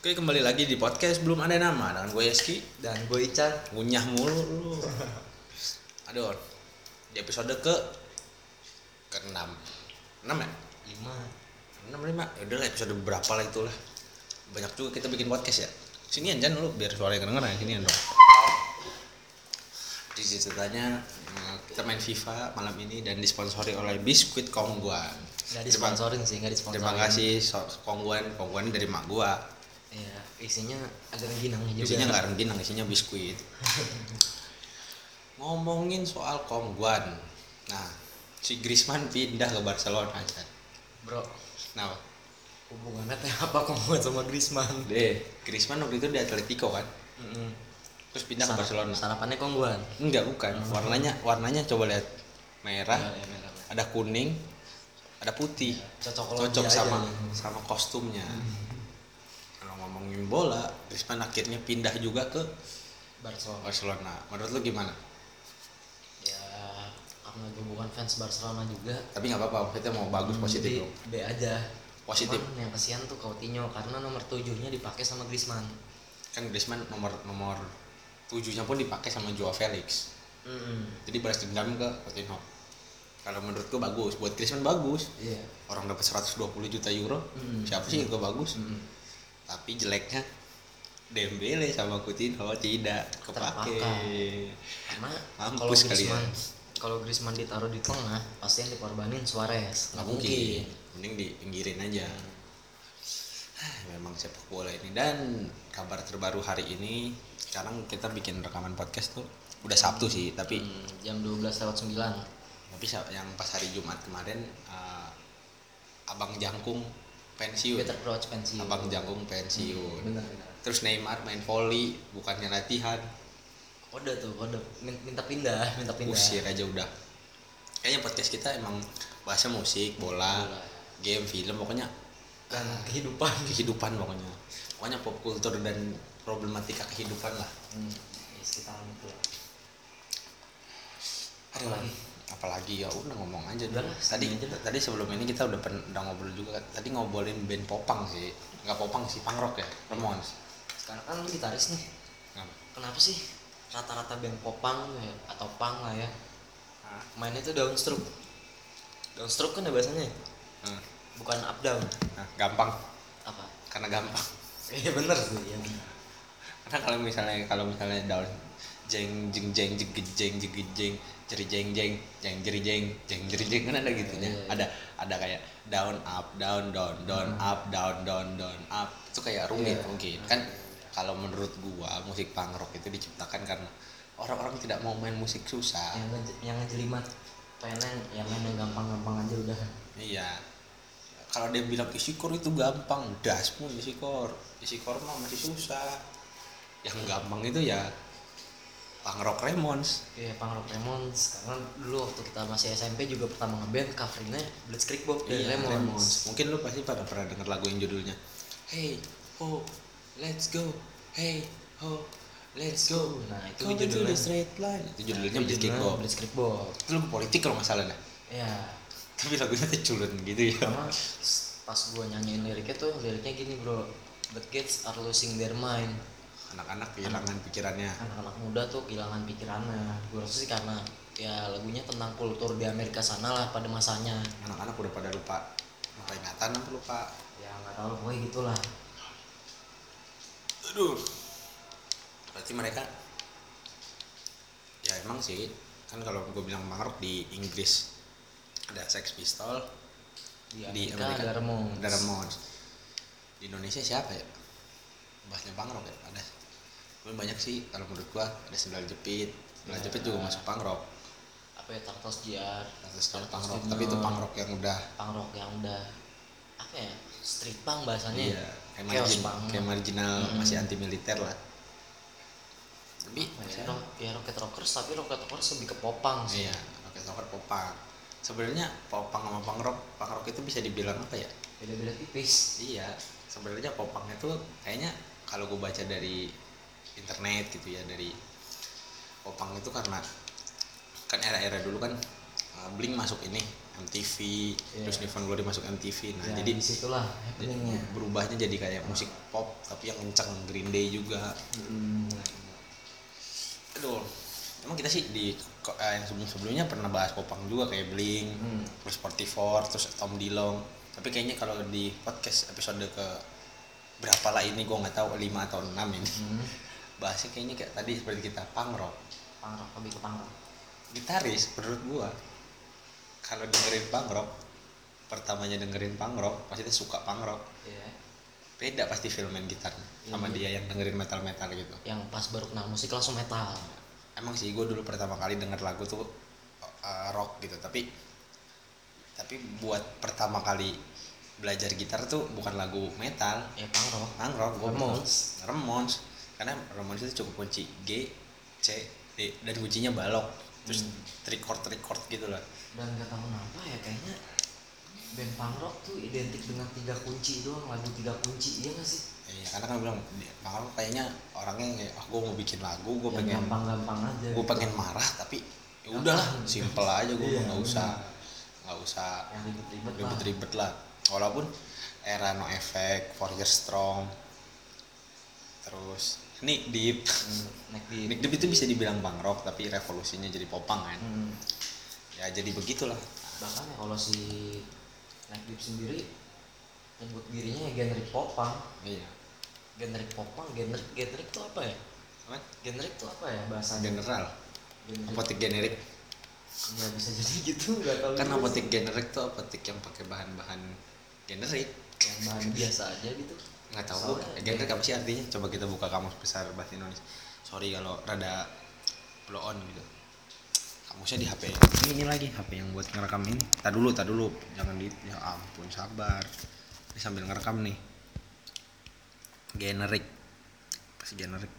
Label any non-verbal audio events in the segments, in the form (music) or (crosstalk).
Oke kembali lagi di podcast belum ada nama dengan gue Yeski dan gue Ican. Ngunyah mulu. Lu. Aduh, di episode ke ke enam enam ya? Lima. Enam lima. Ya udah lah episode berapa lah itulah. Banyak juga kita bikin podcast ya. Sini aja lu biar suaranya kedengeran. Sini dong. Di ceritanya eh, kita main FIFA malam ini dan disponsori oleh biskuit Kongguan. Nggak disponsorin sih nggak disponsorin. terima kasih so- Kongguan. Kongguan dari mak gua ya isinya agak rengginang juga. Isinya nggak rengginang isinya biskuit. (laughs) Ngomongin soal Kongguan. Nah si Griezmann pindah ke Barcelona aja bro. Nah hubungannya teh apa kamu sama Griezmann? Deh Griezmann waktu itu di Atletico kan? Mm-mm. terus pindah ke Sarap- Barcelona. sarapannya kongguan? Enggak bukan. Warnanya warnanya coba lihat. Merah Ya, ya, merah, merah. ada kuning ada putih. Cocok cocok sama nih. sama kostumnya. Kalau ngomongin bola Griezmann akhirnya pindah juga ke Barcelona. Barcelona. Menurut lu gimana? Ya karena gue bukan fans Barcelona juga. Tapi nggak apa-apa kita mau bagus positif jadi dong. B aja. Positif. Cuman yang kesian tuh Coutinho karena nomor tujuhnya dipakai sama Griezmann. Kan Griezmann nomor nomor tujuhnya pun dipakai sama Joao Felix. Mm-mm. jadi balas dendam ke Coutinho. Kalau menurut gua bagus. Buat Griezmann bagus. Iya. Orang dapat 120 juta euro Mm. siapa sih yang gak bagus? Mm-mm. Tapi jeleknya Dembele sama Coutinho tidak. Kepake. Karena kalau kalian. Griezmann kalau Griezmann ditaruh di tengah pasti yang dikorbanin Suarez. Nggak mungkin. mending dipinggirin aja. Ah, memang sepak bola ini. Dan kabar terbaru hari ini sekarang kita bikin rekaman podcast tuh udah Sabtu sih tapi Hmm, jam 12 lewat 9 tapi yang pas hari Jumat kemarin eh, abang jangkung pensiun. Peter Crouch pensiun. Abang jangkung pensiun. Benar benar. Terus Neymar main volley bukannya latihan. Kode tuh kode. Min- minta pindah (laughs) minta pindah. Usir aja udah. Kayaknya podcast kita emang bahasa musik bola Bola. game film pokoknya dan kehidupan. (laughs) kehidupan pokoknya. Pokoknya pop culture dan problematika kehidupan lah. Hmm, ya, sekitaran itu lah. Aduh, Apalagi? Apalagi ya udah ngomong aja Udah dulu. lah, tadi aja tadi sebelum ini kita udah pen- udah ngobrol juga tadi ngobrolin band popang sih. Nggak popang sih punk rock ya Ramones. Sekarang kan lu gitaris nih. Nah, kenapa sih rata-rata band popang ya, atau pang lah ya ah, mainnya tuh downstroke downstroke kan ya bahasanya ah, bukan up down. Nah, gampang. Apa? Karena gampang. (laughs) Iya bener sih ya karena kalau misalnya kalau misalnya down jeng jeng jeng jeng jeng jeng jeng jeri jeng jeng jeng jeri jeng jeng jeri jeng kan ada gitunya Iya, iya. ada ada kayak down up down down down up down down down up. Itu kayak rumit Iya. mungkin. Kan kalau menurut gua musik punk rock itu diciptakan karena orang-orang tidak mau main musik susah. Yang nge- yang ngejelimat pengen yang main yang gampang-gampang aja udah. Iya. Kalau dia bilang isi core itu gampang. Das pun isi core isi core mah masih susah. Yang gampang itu ya punk rock Ramones Iya, Pang Rock Ramones karena dulu waktu kita masih SMP juga pertama ngeband covernya Blitzkrieg Bob dari Iya, Ramones. Ramones. Mungkin lu pasti pada pernah denger lagu yang judulnya Hey ho, let's go. Hey ho, let's go. Nah, itu to judulnya. straight line. Itu judulnya Nah, Blitzkrieg Bob. Blitzkrieg Bob. Itu lagu politik kalau nggak salah dah. Iya. Tapi lagunya tuh culun gitu ya. Karena pas gua nyanyiin liriknya tuh liriknya gini, Bro. The kids are losing their mind. Anak-anak kehilangan pikirannya. Anak-anak muda tuh kehilangan pikirannya. Gua rasa sih karena ya lagunya tentang kultur di Amerika sana lah pada masanya. Anak-anak udah pada lupa lupa ingatan apa lupa. Ya nggak tahu pokoknya gitulah. Aduh. Berarti mereka ya emang sih kan kalau gue bilang punk rock di Inggris ada Sex Pistol, Di di Amerika, Amerika ada Ramones. ada Ramones. Di Indonesia siapa ya bahasnya punk rock ya ada banyak sih kalau menurut gua ada sendal jepit. Sendal Ya. jepit juga masuk punk rock Apa ya Tartos Jar, Terus kalau punk Tartos rock tapi itu punk rock yang udah. Punk rock yang udah apa ya street punk bahasanya iya kayak, margin, punk. kayak marginal Mm-mm. masih anti militer lah. Tapi ya, rock, ya rocket rockers tapi rocket rockers lebih ke popang sih. Iya rocket rocker popang. Sebenarnya popang sama punk rock punk rock itu bisa dibilang apa ya? Beda-beda tipis. Iya, sebenarnya popang itu kayaknya kalau gue baca dari internet gitu ya dari popang itu karena kan era-era dulu kan uh, Blink masuk ini MTV Iya. terus Nirvana Glory masuk MTV nah ya, jadi di situlah happeningnya berubahnya jadi kayak musik pop tapi yang kencang Green Day juga Hmm. aduh emang kita sih di eh, yang sebelum sebelumnya pernah bahas popang juga kayak Blink Hmm. terus 44 terus Tom Dilong tapi kayaknya kalau di podcast episode ke berapa lah ini gue nggak tahu 5 atau 6 ini Hmm. Bahasnya kayaknya kayak tadi seperti kita punk rock punk rock lebih ke punk rock gitaris menurut gua kalau dengerin punk rock pertamanya dengerin punk rock pasti dia suka punk rock Iya. beda pasti film main gitarnya sama Iya. dia yang dengerin metal metal gitu. Yang pas baru kenal musik langsung metal. Emang sih gue dulu pertama kali denger lagu tuh uh, rock gitu. Tapi tapi buat pertama kali belajar gitar tuh bukan lagu metal. Ya punk rock punk rock gue Ramones. Ramones karena Ramones itu cukup kunci G C D dan kuncinya balok terus Hmm. trichord trichord gitu lah dan gak tahu kenapa ya kayaknya band punk rock tuh identik dengan tiga kunci doang lagu tiga kunci iya gak sih Iya, karena kan bilang Bang Al kayaknya orangnya kayak ah gue mau bikin lagu, gue pengen gampang-gampang aja gue gitu. pengen marah tapi ya udahlah, Gampang. simple aja gue Iya, nggak usah nggak usah yang ribet-ribet lah ribet-ribet lah. Walaupun era No Effect, Years Strong, terus Nick Deep, Hmm, Neck Deep. Nick Deep itu bisa dibilang bang rock tapi revolusinya jadi popang kan. Hmm. Ya jadi begitulah. bahkan ya kalau si Neck Deep sendiri nyebut dirinya ya genre popang Iya. genre popang genre genre itu apa ya Apa? genre itu apa ya bahasanya General, genre apotek generik. ya bisa jadi (laughs) gitu nggak tahu Kan apotek generik tuh apotek yang pakai bahan-bahan generik. yang bahan biasa aja gitu nggak tahu genre apa sih artinya? Coba kita buka kamus besar bahasa Indonesia. Sorry kalau rada blow on gitu. Kamusnya di HP ini, ini lagi HP yang buat ngerekam ini. Tak dulu tak dulu. Jangan di ya ampun sabar. Ini sambil ngerekam nih. Generik. Pasti generik?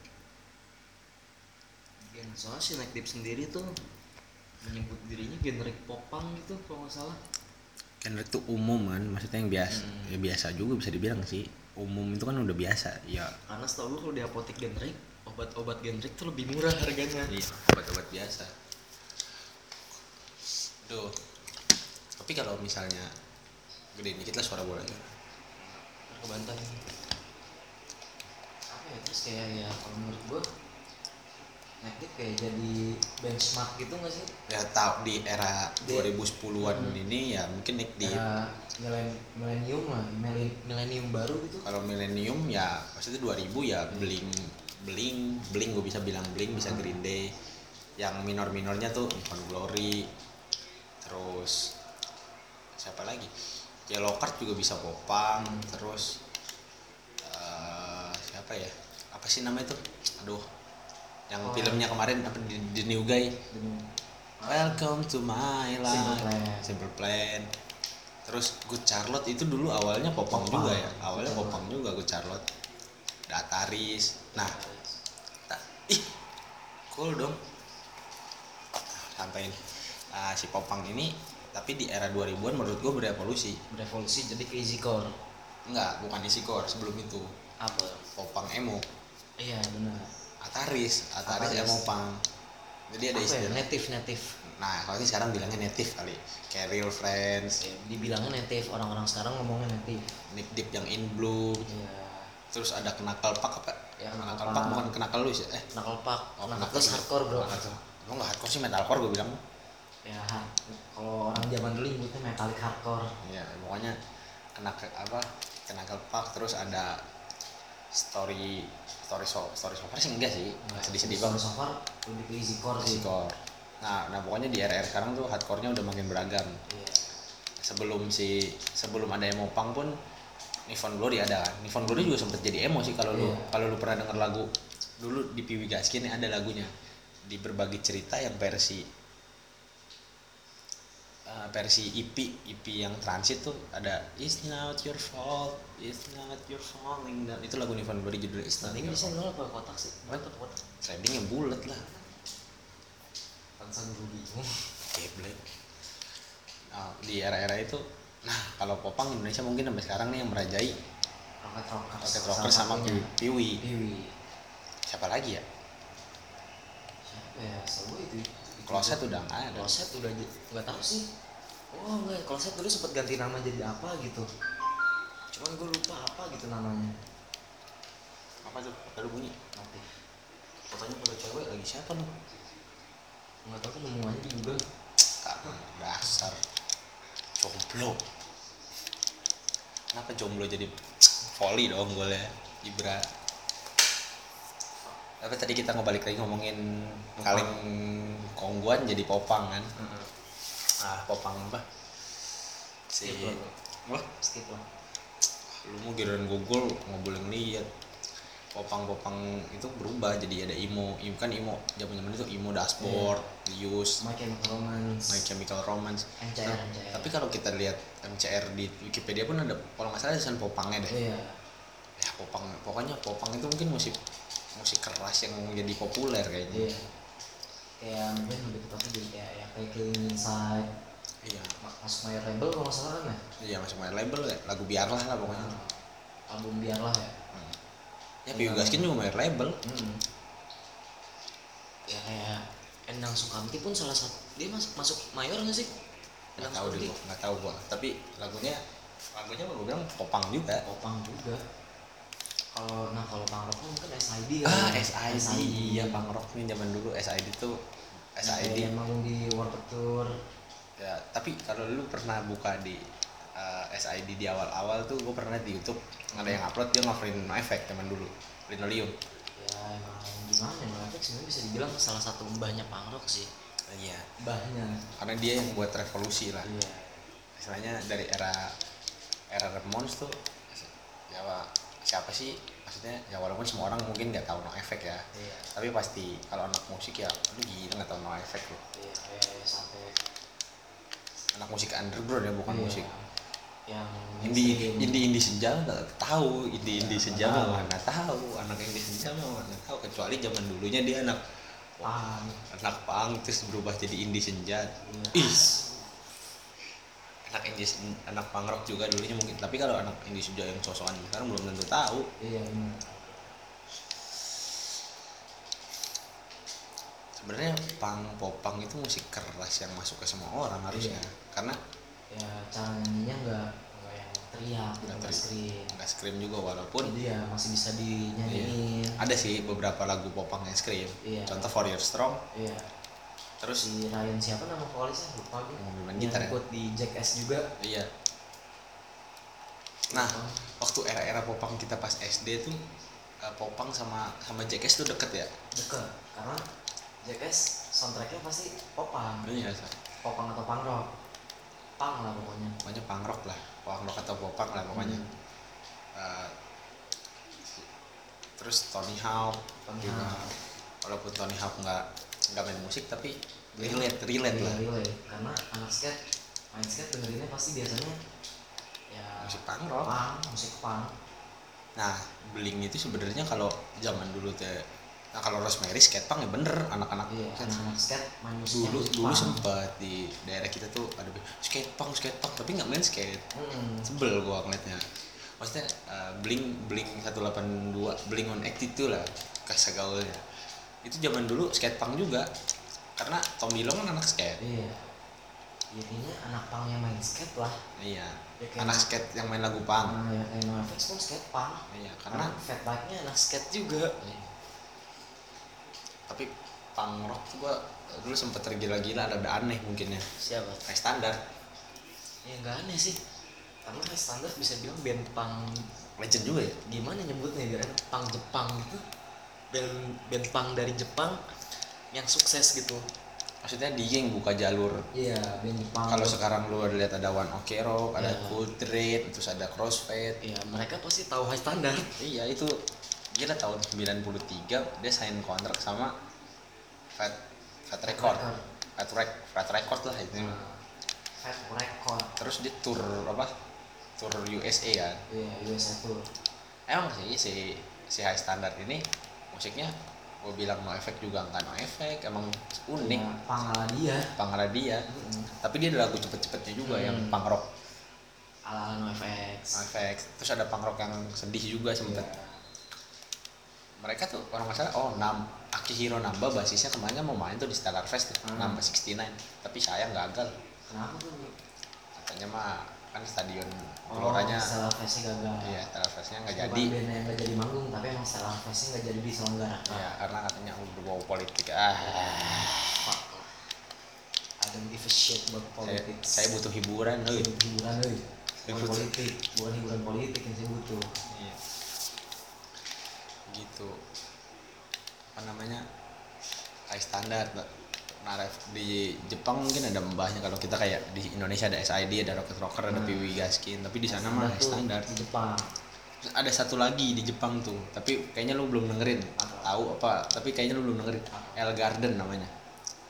Gen soalnya si Neck Deep sendiri tuh menyebut dirinya genre popang gitu kalau nggak salah. Generik tuh umum kan maksudnya yang biasa Hmm. ya biasa juga bisa dibilang sih umum itu kan udah biasa ya karena setahu gue kalau di apotek generic obat-obat generic tuh lebih murah harganya Iya, obat-obat biasa. Tuh. Tapi kalau misalnya gede dikit lah suara bolanya. kebantai apa ya terus kayak ya kalau menurut gue Deep kayak jadi benchmark gitu nggak sih? Ya tahu di era Di- 2010-an Hmm. ini ya mungkin Nick di Era milenium lah milen- milenium baru gitu. Kalau milenium ya maksudnya 2000 ya bling bling bling gue bisa bilang bling bisa Green Day. Yang minor-minornya tuh Ivan Glory terus siapa lagi? Yellow Card juga bisa popang Hmm. terus eh, siapa ya? Apa sih namanya tuh? Aduh yang Oh. filmnya kemarin apa The, The New Guy? Welcome to my life. Simple Plan. Simple Plan. Terus Good Charlotte itu dulu awalnya popang Popang. juga ya? Awalnya Good popang juga Good Charlotte. Dataris nah ta- ih cool dong. Santai nih Ah, si popang ini tapi di era 2000-an menurut gue berevolusi. Berevolusi jadi ke easy core. Enggak bukan isi core sebelum itu. Apa? Popang emo. Iya benar Ataris. Ataris Ataris. emo pang jadi ada ya? istilah. Native native. Nah kalau ini sekarang bilangnya native kali. Kayak real friends. Ya, dibilangnya native. Orang-orang sekarang ngomongnya native. Nick Deep yang in blue. Iya. Terus ada kenakal pak apa? Ya, kenakal pak. bukan kenakal lu sih. Eh. Knuckle pack Oh, Knuckles. hardcore bro. Lo nggak hardcore sih metalcore gue bilang. Ya kalau orang zaman dulu nyebutnya metallic hardcore. Iya, pokoknya kenakal apa? Kenakal pak terus ada story story so story so far sih enggak sih. Sedih-sedih Sound banget. so far lebih ke easy core sih. Hardcore nah nah pokoknya di RR sekarang tuh hardcore-nya udah makin beragam. Iya. Sebelum si sebelum ada emo punk pun Nivon Glory ada kan. Nivon Glory juga sempet jadi emo sih kalau lu Iya. kalau lu pernah denger lagu dulu di Piwi Gaskin ada lagunya. Di berbagi cerita yang versi eh, versi EP EP yang transit tuh ada It's not your fault It's not your falling down itu lagu Nivon Glory judulnya It's not your bisa fault nol apa kotak sih? Apa kotak? trendingnya bulat lah guru bingung. Geblek. Nah, di era-era itu nah kalau popang Indonesia mungkin sampai sekarang nih yang merajai Rocket Rockers. Rocket Rockers sama satunya. Piwi Piwi. siapa lagi ya Siapa ya? Sebu itu. Kloset udah nggak ada Kloset udah nggak tahu sih. Oh enggak kalau saya dulu sempat ganti nama jadi apa gitu. Cuman gue lupa apa gitu namanya. Apa tuh? Ada bunyi? Nanti. Fotonya foto cewek lagi siapa lu nggak tahu kan nemu aja Google. Karena dasar. Jomblo. Kenapa jomblo jadi volley dong golnya Ibra. Tapi tadi kita ngebalik lagi ngomongin kaleng kongguan jadi popang kan ah popang apa? Si wah skip lah lu mau giliran google nggak boleh ngeliat. Popang-popang itu berubah jadi ada imo. Imo kan imo zaman zaman itu imo dashboard use My Chemical Romance. My Chemical Romance. MCR Nah, MCR tapi kalau kita lihat MCR di Wikipedia pun ada kalau nggak salah ada tulisan popangnya deh. Iya. Ya popang pokoknya popang itu mungkin musik musik keras yang jadi populer kayaknya. Iya kayak mungkin lebih tepatnya jadi kayak yang kayak Killing Inside. Iya. Ma- masuk My Label kalau nggak salah kan ya? Iya masuk main label ya. Lagu biarlah lah pokoknya. Nah, album biarlah ya? Hmm. ya Piyu Gaskin juga main label. Hmm. Ya kayak Endang Sukamti pun salah satu dia masuk masuk mayor nggak sih? nggak tahu deh gua nggak tahu gua. Tapi lagunya lagunya gue bilang? Popang juga. Popang juga. Kalau nah kalau punk rock mungkin SID ah ya. SID iya punk rock nih zaman dulu SID tuh SID Yang manggung di Warped Tour. ya tapi kalau lu pernah buka di uh, SID di awal-awal tuh gue pernah di YouTube ada yang upload dia ngoverin no effect zaman dulu linoleum Ya emang gimana ya Noefek sebenarnya bisa dibilang salah satu mbahnya punk rock sih. iya Mbahnya. karena dia yang buat revolusi lah Iya. istilahnya dari era era Ramones tuh ya Pak, siapa sih maksudnya ya walaupun semua orang mungkin nggak tahu no effect ya Iya. tapi pasti kalau anak musik ya lu gila nggak tahu no effect lu Iya kayak sampai anak musik underground ya bukan iya, musik yang indie mainstream. indie indie senja nggak tahu indie indie Nggak senja mah mana tahu anak indie senja mah mana tahu kecuali zaman dulunya dia anak punk. anak pang terus berubah jadi indie senja Iya. Anak indie sen- anak punk rock juga dulunya mungkin. Tapi kalau anak indie senja yang sosokan sekarang belum tentu tahu. Iya benar. sebenarnya pang popang itu musik keras yang masuk ke semua orang harusnya. Iya. karena ya cara nyanyinya nggak nggak yang teriak Nggak teriak. scream. Nggak scream juga walaupun jadi ya masih bisa dinyanyiin. Ada sih beberapa lagu popang yang scream. Iya. contoh For Your Strong. Iya terus si Ryan siapa nama vokalisnya? Lupa gue Yang gitar ya? ikut di Jackass juga. Iya. Nah waktu era-era popang kita pas SD tuh eh, popang sama sama Jackass tuh deket ya? Deket. Karena Jackass soundtracknya pasti popang. Iya popang atau punk rock. Punk lah pokoknya. Pokoknya punk rock lah. Punk rock atau popang lah pokoknya. Hmm. Eh, terus Tony Hawk Tony juga. Hawk. walaupun Tony Hawk nggak nggak main musik tapi relate relate Iya, lah. relate. karena anak skate main skate dengerinnya pasti biasanya ya musik punk rock. punk musik punk. Nah beling itu sebenarnya kalau zaman dulu teh nah kalau Rosemary skate punk ya bener anak-anak iya kan. anak skate main dulu musik dulu sempat di daerah kita tuh ada skate punk skate punk tapi nggak main skate. Mm-mm. sebel gua ngeliatnya. Maksudnya uh, bling bling 182 bling on itu lah kasih gaulnya itu zaman dulu skate punk juga. Karena Tom Dillon kan anak skate. Iya. Jadinya anak punk yang main skate lah. Iya. Ya, anak skate yang main lagu punk. Nah ya kayak NoFX pun skate punk. Iya karena karena fat bike nya anak skate juga. Iya. tapi punk rock tuh gua dulu sempet tergila-gila ada ada aneh mungkin ya. Siapa? Kayak standar ya nggak aneh sih. Karena kayak standar bisa bilang band punk legend juga ya? Gimana nyebutnya biar enak? punk Jepang gitu band band punk dari Jepang yang sukses gitu. Maksudnya dia yang buka jalur. Iya band Jepang kalau sekarang lu ada lihat ada One Ok Rock ada Iya. Cool Trade terus ada Crossfade. Ya mereka pasti tahu high standard. Iya itu gila tahun 93 dia sign kontrak sama Fat Fat Record. Fat, Rec- Fat Record lah itu. Nah, Fat Record. Terus dia tour apa tour USA kan? Iya USA Tour. Emang sih si si high standard ini musiknya gue bilang no effect juga nggak no effect emang unik. Ya, punk ala dia. Pangara dia. Mm-mm. tapi dia ada lagu cepet-cepetnya juga yang Hmm. punk rock. Ala ala no NoFX effect terus ada punk rock yang sedih juga sempet. Iya. mereka tuh orang nggak salah oh nam Akihiro Namba basisnya kemarin mau main tuh di Stellar Fest tuh Hmm. Namba 69 tapi sayang gagal. Kenapa tuh katanya mah kan stadion oh geloranya. Setelah festnya gagal. Iya nggak Bukan jadi. bandnya yang nggak jadi manggung tapi emang setelah festnya nggak jadi diselenggarakan ya karena katanya berbau politik. Ah. Fuck. I don't give a shit about saya, politics. saya butuh hiburan Saya euy. butuh hiburan euy. Saya bukan politik. Bukan hiburan politik yang saya butuh. Iya. gitu. Apa namanya? High standard nah ref- di Jepang mungkin ada membahasnya kalau kita kayak di Indonesia ada SID ada Rocket Rocker ada Hmm. PW Gaskin. Tapi di sana mah di Jepang. Terus ada satu lagi di Jepang tuh. Tapi kayaknya lu belum dengerin. Tahu apa? Tapi kayaknya lu belum dengerin. El Garden namanya.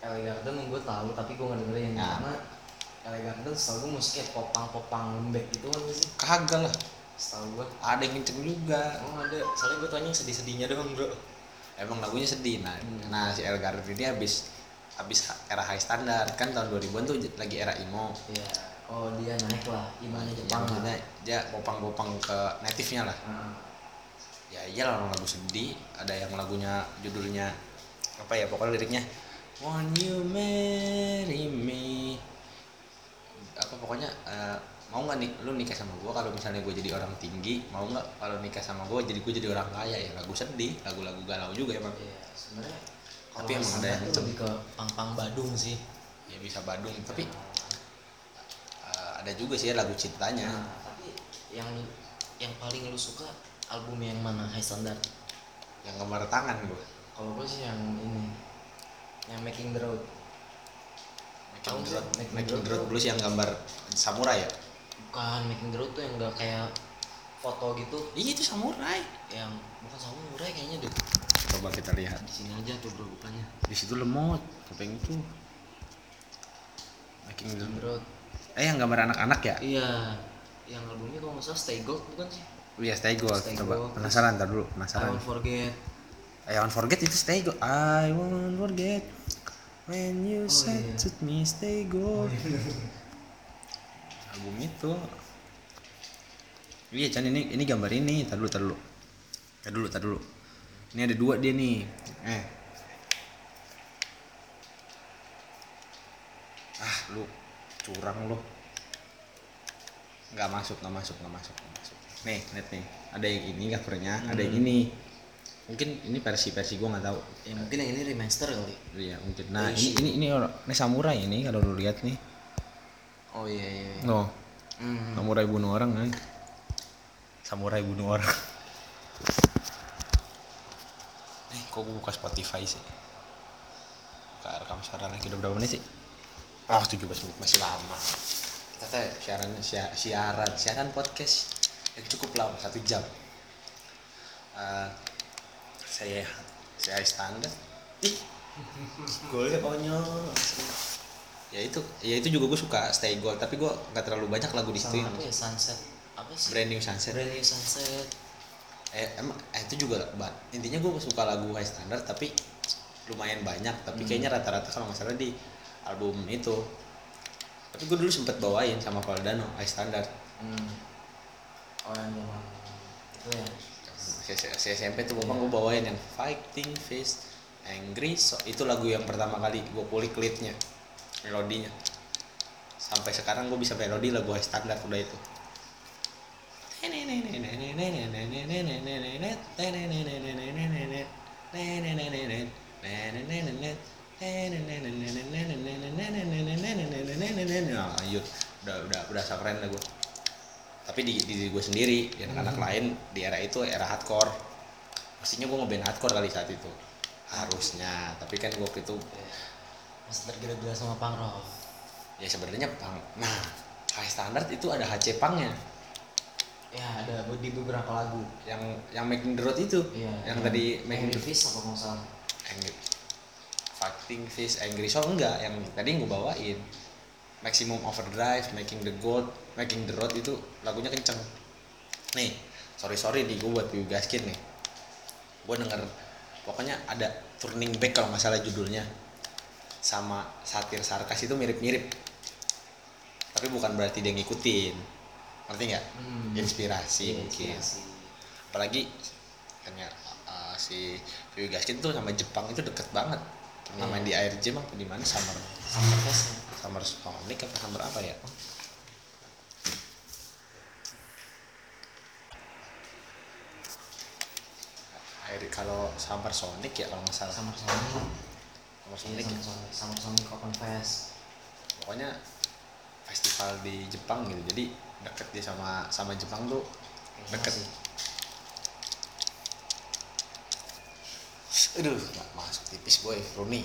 LA Garden gue tahu tapi gue nggak dengerin. Nah. karena LA Garden setahu gue musiknya popang-popang lembek gitu kan sih. Kagak lah. Setahu gue ada yang kenceng juga. Oh ada. Soalnya gue tanya sedih-sedihnya doang bro. Emang lagunya sedih. Nah Hmm. nah si El Garden ini habis habis era high standard. Kan tahun 2000-an tuh lagi era emo. Iya. Oh dia naik lah. Imannya Ya, Jepang lah. dia popang-popang ke native-nya lah. Nah, ya iyalah orang lagu sedih. Ada yang lagunya judulnya apa ya pokoknya liriknya Won't you marry me? Apa pokoknya eh, mau nggak nih lu nikah sama gue kalau misalnya gue jadi orang tinggi? Mau nggak kalau nikah sama gue jadi gue jadi orang kaya? Ya lagu sedih lagu-lagu galau juga emang. Iya sebenarnya Tapi emang ada yang lebih ke pang-pang Badung sih. ya bisa Badung tapi eh, ada juga sih lagu cintanya Nah, tapi yang yang paling lu suka album yang mana? High Standard? yang gambar tangan gue Kalau gue sih yang ini yang Making the Road. Making the Road, Making Making the Road Blues yang gambar samurai ya? Bukan Making the Road tuh yang enggak kayak foto gitu. Iya itu samurai. Yang bukan samurai kayaknya deh. Coba kita lihat. Di sini aja tuh bro di situ lemot apa yang itu making the Road. eh yang gambar anak-anak ya? Iya, yang albumnya kalau nggak salah Stay Gold bukan sih? iya stay gold. Stay coba. Gold. penasaran ntar dulu. I penasaran Won't Forget. I won't forget itu stay gold. I won't forget when you Oh, said iya. to me stay gold. Album itu. Iya Chan ini ini gambar ini. Tar dulu tar dulu. Tar dulu tar dulu ini ada dua dia nih. Eh. Ah lu curang lu. Nggak masuk nggak masuk nggak masuk nggak masuk. Nih lihat nih. Ada yang ini covernya ada yang ini. Mungkin ini versi versi gua nggak tahu. Ya mungkin yang ini remaster kali. iya mungkin. Nah ini ini ini orang ini samurai ini kalau lu lihat nih. Oh iya iya. iya. no. Hmm. samurai bunuh orang kan? Samurai bunuh orang eh kok gua buka Spotify sih? Buka rekam suara lagi udah berapa menit sih? Oh 17 menit masih lama. Kita teh siaran sia- siaran siaran podcast yang cukup lama satu jam. Eh, saya saya standar. Ih golnya konyol. Ya itu ya itu juga gue suka stay gold tapi gue nggak terlalu banyak lagu di situ. Ya Sunset? Apa sih? brand new sunset. Brand New Sunset. Eh emang eh, itu juga ba- intinya gue suka lagu high standard tapi lumayan banyak. Tapi kayaknya rata-rata kalau nggak salah di album itu. Tapi gue dulu sempet bawain sama Valdano high standard. Hmm. Oh yang zaman itu ya. si SMP tuh bapak gue bawain yang fighting face angry so itu lagu yang pertama kali gue kulik leadnya melodinya. Sampai sekarang gue bisa melodi lagu high standard udah itu Lanjut udah udah udah keren lah gue tapi di di diri gue sendiri di anak-anak lain di era itu era hardcore mestinya gue ngeband hardcore kali saat itu harusnya tapi kan gue waktu itu. Masih tergila-gila sama punk rock. ya sebenarnya punk nah high standard itu ada HC punknya Ya ada di beberapa lagu. yang yang making the road itu? Iya. yang tadi making Angry the Fist apa nggak salah. angry fighting face angry soul enggak. Yang tadi yang gue bawain. Maximum overdrive making the gold making the road itu lagunya kenceng. Nih sorry sorry nih gue buat Piu Gaskin nih. Gue denger pokoknya ada turning back kalau nggak salah judulnya. Sama satir sarkas itu mirip-mirip. Tapi bukan berarti dia ngikutin ngerti nggak? Hmm. inspirasi, ya, mungkin apalagi hanya uh, si Vivi Gaskin tuh sama Jepang itu deket banget. Pernah iya. main di air jam apa di mana? Summer summer summer sonic atau summer apa ya? Air kalau summer sonic ya kalau nggak salah. Summer sonic. Summer iya, sonic ya, summer, summer sonic open fest. Pokoknya festival di Jepang gitu. Jadi deket dia sama sama Jepang tuh. Deket. aduh nggak masuk tipis boy. Rooney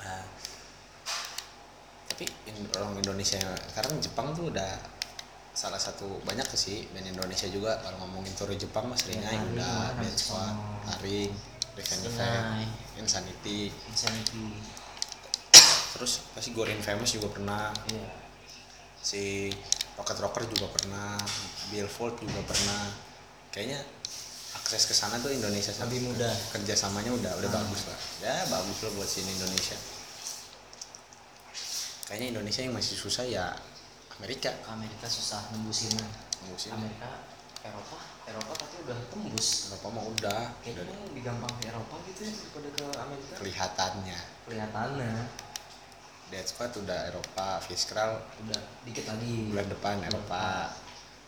Nah, tapi in- orang Indonesia sekarang Jepang tuh udah salah satu banyak sih dan Indonesia juga. Kalau ngomongin tour Jepang mas Ya, Ringai Haring udah habis Squad. Haring Revenge Sinai. Insanity. Insanity. Terus pasti Gorin Famous juga pernah. Iya. Si Rocket Rocker juga pernah Billfold juga pernah. Kayaknya akses ke sana tuh Indonesia sama- Lebih mudah. kerjasamanya udah udah Ah. bagus lah. Ya bagus lah buat sini Indonesia. Kayaknya Indonesia yang masih susah ya Amerika. Amerika susah nembusinnya musim Amerika Eropa Eropa tapi udah tembus. Eropa mah udah. Kayaknya udah lebih gampang ke Eropa gitu ya daripada ke Amerika. Kelihatannya. Kelihatannya Dead Squad udah Eropa Fiskral udah dikit lagi. bulan depan Eropa.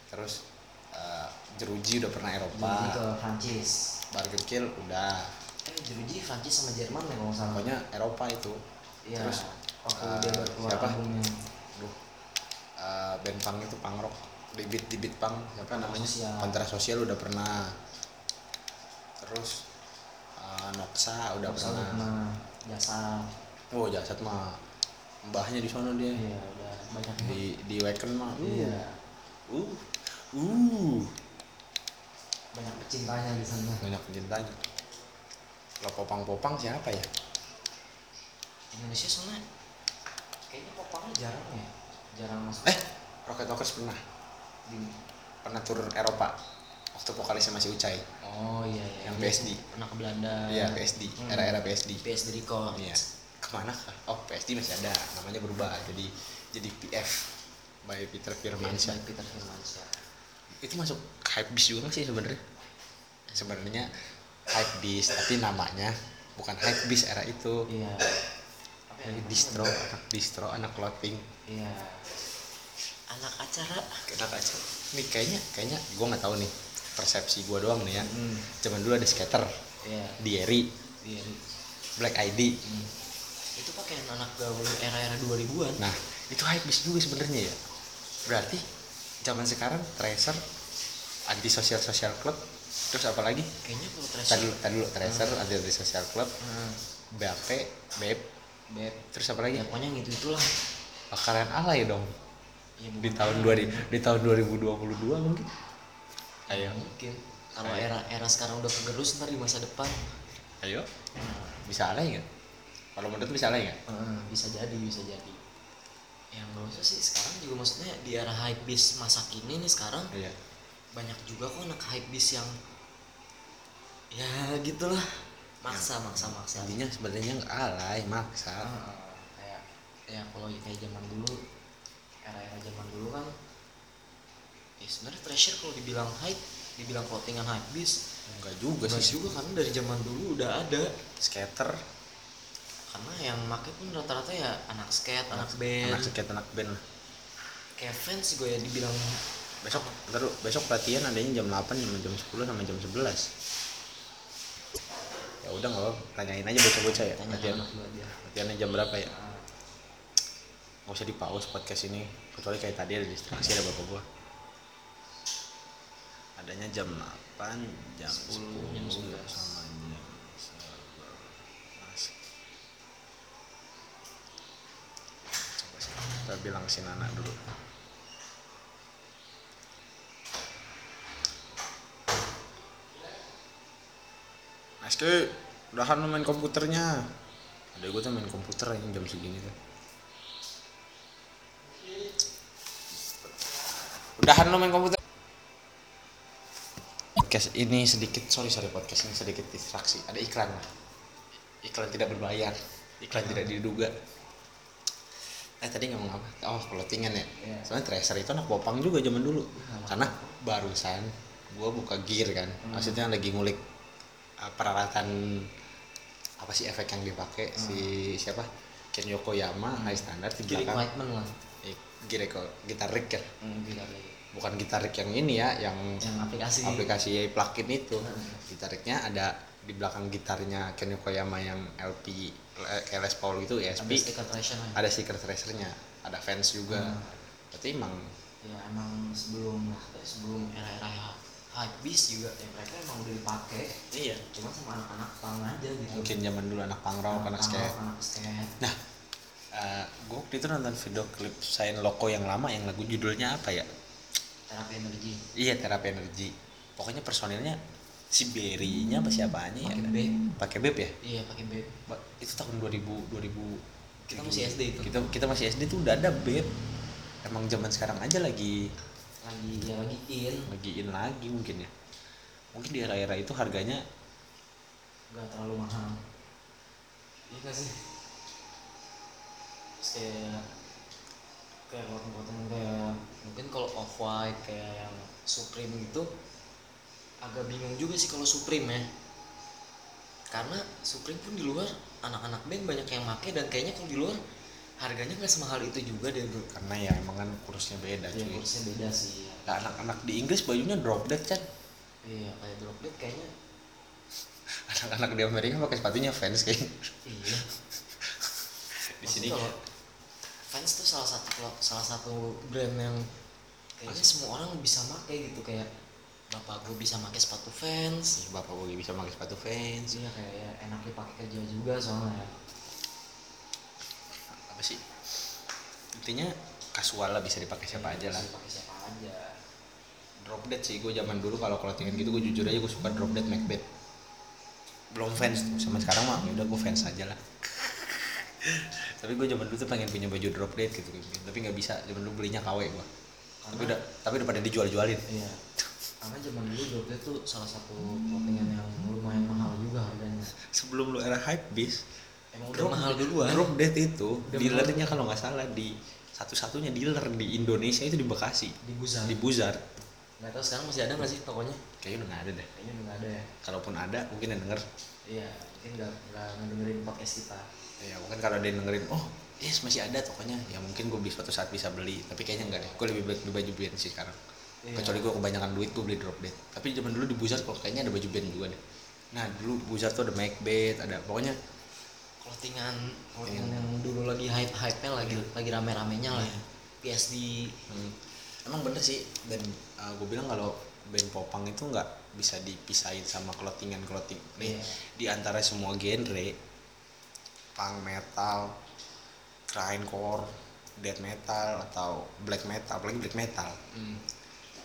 Terus eh, Jeruji udah pernah Eropa. Jeruji ke Prancis. Burger Kill udah. Eh Jeruji Prancis sama Jerman ya kalau salah. Pokoknya Eropa itu. Iya terus waktu eh, dia baru keluar siapa? albumnya. Duh, eh, band punk itu punk rock. Di beat di beat punk. Siapa Kontra namanya? Sosial. kontra sosial udah pernah. Terus eh, Noxa udah usah pernah. pernah. Jasa. Oh jasad mah mbahnya di sana dia. Iya udah banyak di di Wacken mah uh. iya. Uh uh. Banyak pecintanya di sana. Banyak pencintanya kalau popang-popang siapa ya? Indonesia soalnya kayaknya popangnya jarang ya. Jarang masuk. Eh Rocket Rockers pernah. Di pernah tur Eropa. Waktu vokalisnya masih Ucai. Oh iya iya. Yang Dia PSD. pernah ke Belanda. Iya PSD Hmm. era-era PSD PSD Record Iya. Ke mana? kah? Oh PSD masih ada. Namanya berubah jadi jadi PF by Peter Firmansyah. Peter Firmansyah Itu masuk hype beast juga nggak sih sebenarnya? Sebenarnya hype beast tapi namanya bukan hype beast era itu. iya ya distro, anak distro, anak clothing. iya anak acara Enak aja. Nih kayaknya kayaknya gue nggak tahu nih persepsi gue doang nih ya. hmm. Zaman dulu ada skater, iya Dieri, Black ID. Hmm. Itu pakaian anak gaul era-era 2000-an Nah, itu hype beast juga sebenarnya ya. Berarti zaman sekarang Tracer anti sosial sosial club terus apa lagi? kayaknya kalau Tadi Tracer dulu, tadi dulu Tracer anti anti sosial club, hmm. BAP, BEP, beb terus apa lagi? ya pokoknya gitu itulah Bakaran alay dong ya, di tahun apa. 2000 di tahun 2022 mungkin. Ayo, mungkin kalau era era sekarang udah kegerus ntar di masa depan ayo. nah, Bisa alay nggak? Kalau menurut lu bisa alay nggak? eh, bisa jadi bisa jadi yang gak usah sih sekarang juga maksudnya di era hype beast masa kini nih sekarang Iya. banyak juga kok anak hype beast yang ya gitulah maksa maksa maksa Intinya sebenarnya nggak alay, maksa. Ah, ah, kayak ya kalau kayak zaman dulu era-era zaman dulu kan ya sebenarnya treasure kalau dibilang hype dibilang clothingan hype beast Enggak juga Enggak sih. juga karena dari zaman dulu udah ada Skater, karena yang make pun rata-rata ya anak skate anak band. anak skate, anak band. kayak fans gue ya dibilang besok ntar lu- besok latihan adanya jam 8 sama jam 10 sama jam 11 ya udah nggak apa tanyain aja bocah-bocah ya tanya latihan. anak latihannya jam berapa ya? Nggak usah di pause podcast ini kecuali kayak tadi ada distraksi ada bapak gua. Adanya jam 8 jam 10, 10, jam 11. sama jam 11 coba sih kita bilang si Nana dulu Mas ke, udahan main komputernya. Ada gue tuh main komputer yang jam segini tuh. Udahan lu main komputer. Podcast ini sedikit, sorry sorry podcast ini sedikit distraksi. Ada iklan. Iklan tidak berbayar, iklan tidak diduga. Eh tadi ngomong apa? Oh clothingan ya. Iya. Soalnya Tracer itu anak popang juga zaman dulu. Karena barusan gue buka gear kan. Maksudnya lagi ngulik uh, peralatan apa sih efek yang dipakai si siapa Ken Yokoyama high standard di belakang lah eh, gear gitar rig kan hmm, bukan gitarik yang ini ya yang yang aplikasi aplikasi plugin itu Hmm. gitariknya ada di belakang gitarnya Ken Yokoyama yang LP eh, kayak Les Paul gitu ada ESP stiker traction ada stiker tracernya ada fans juga. Hmm. berarti emang ya emang sebelum eh, sebelum era-era hype beast juga ya mereka emang udah dipakai iya. Cuma sama anak-anak pang aja gitu. Mungkin zaman dulu anak punk rock anak skate. rock, anak skate. Nah eh gue waktu itu nonton video klip Sain Loko yang lama yang lagu judulnya apa ya? Terapi energi. Iya terapi energi. Pokoknya personilnya si Berry-nya apa siapanya ya? Pakai beb. Pakai beb ya? Iya pakai beb. Itu tahun 2000 2000 Kita masih SD itu. kita kita masih SD tuh udah ada beb. Emang zaman sekarang aja lagi lagi ya lagi in. lagi in lagi mungkin ya. Mungkin di era-era itu harganya nggak terlalu mahal. Iya sih? Terus kayak kayak potong-potong kayak mungkin kalau off white kayak yang supreme gitu agak bingung juga sih kalau supreme ya. Karena supreme pun di luar anak-anak band banyak yang make dan kayaknya kalau di luar harganya nggak semahal itu juga deh bro. Karena ya emang kan kurusnya beda ya cuy. kursnya beda sih. Nah, anak-anak di Inggris bajunya drop dead kan iya kayak drop dead kayaknya. (laughs) Anak-anak di Amerika pakai sepatunya fans kayak iya. (laughs) Di sini. fans tuh salah satu salah satu brand yang kayaknya semua orang bisa pakai gitu kayak bapak gue bisa pakai sepatu fans. Bapak gue bisa pakai sepatu fans. Iya kayak ya, enak dipakai kerja juga soalnya. Ya. apa sih? Intinya kasual lah bisa dipakai siapa aja lah. dipakai siapa aja. Drop dead sih gue zaman dulu kalau clothingan gitu gue jujur aja gue suka drop dead Macbeth. Belum fans tuh sama sekarang mah ya udah gue fans aja lah. (laughs) Tapi gue zaman dulu tuh pengen punya baju drop dead gitu tapi nggak bisa zaman dulu belinya KW gue tapi udah tapi udah pada dijual-jualin. Iya karena zaman dulu drop dead tuh salah satu clothingan yang lumayan mahal juga harganya. Sebelum lu era hype bis emang udah mahal duluan. Drop dead itu Udah dealernya kalau nggak salah di satu-satunya dealer di Indonesia itu di Bekasi. Di Buzan di Buzar. Nggak tahu sekarang masih ada nggak sih tokonya? Kayaknya udah nggak ada deh. Kayaknya udah nggak ada ya. Kalaupun ada mungkin yang denger. Iya mungkin nggak nggak ngedengerin podcast kita. Ya mungkin kalau dia dengerin oh yes masih ada tokonya. Ya mungkin gue bisa suatu saat bisa beli tapi kayaknya enggak deh. Gue lebih baik beli baju band sih sekarang Iya. kecuali gue kebanyakan duit gue beli drop dead. Tapi zaman dulu di Buzar kok kayaknya ada baju band juga deh. Nah dulu Buzar tuh ada Macbeth ada pokoknya clothingan clothingan yang dulu lagi hype hype nya lagi lagi rame ramenya lah ya PSD hmm, emang bener sih dan gue bilang kalau band popang itu nggak bisa dipisahin sama clothingan clothing nih Iya. di antara semua genre punk metal grindcore death metal atau black metal apalagi black metal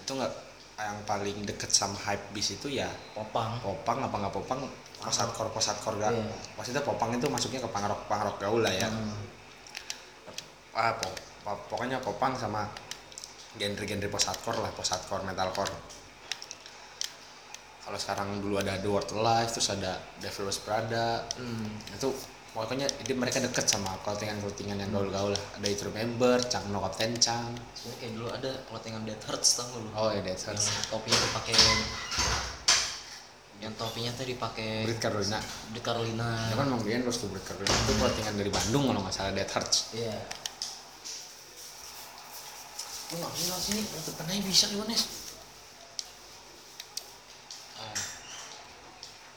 itu nggak yang paling deket sama hype bis itu ya popang. Popang apa nggak popang? Post hardcore gak Iya. maksudnya popang itu masuknya ke punk rock gaul lah ya. Hmm. ah po- po- pokoknya popang sama genre-genre post hardcore lah post hardcore metalcore. Kalau sekarang dulu ada The World Alive terus ada Devil's Prada. Hmm. itu pokoknya ini mereka deket sama clothingan-clothingan yang gaul-gaul lah. Ada itu member Chang No Captain Chang. Sebenarnya kayak dulu ada clothingan Dead Hurts tau gak lu? oh ya Dead yang Hurts topinya dipakai yang topinya tuh dipakai Brit Carolina. Di Carolina. Ya kan emang dia terus tuh Brit Carolina. Itu clothingan dari Bandung kalau nggak salah Dead Hurts iya. Lu nggak sini sini depan aja bisa gimana Nes? Ah,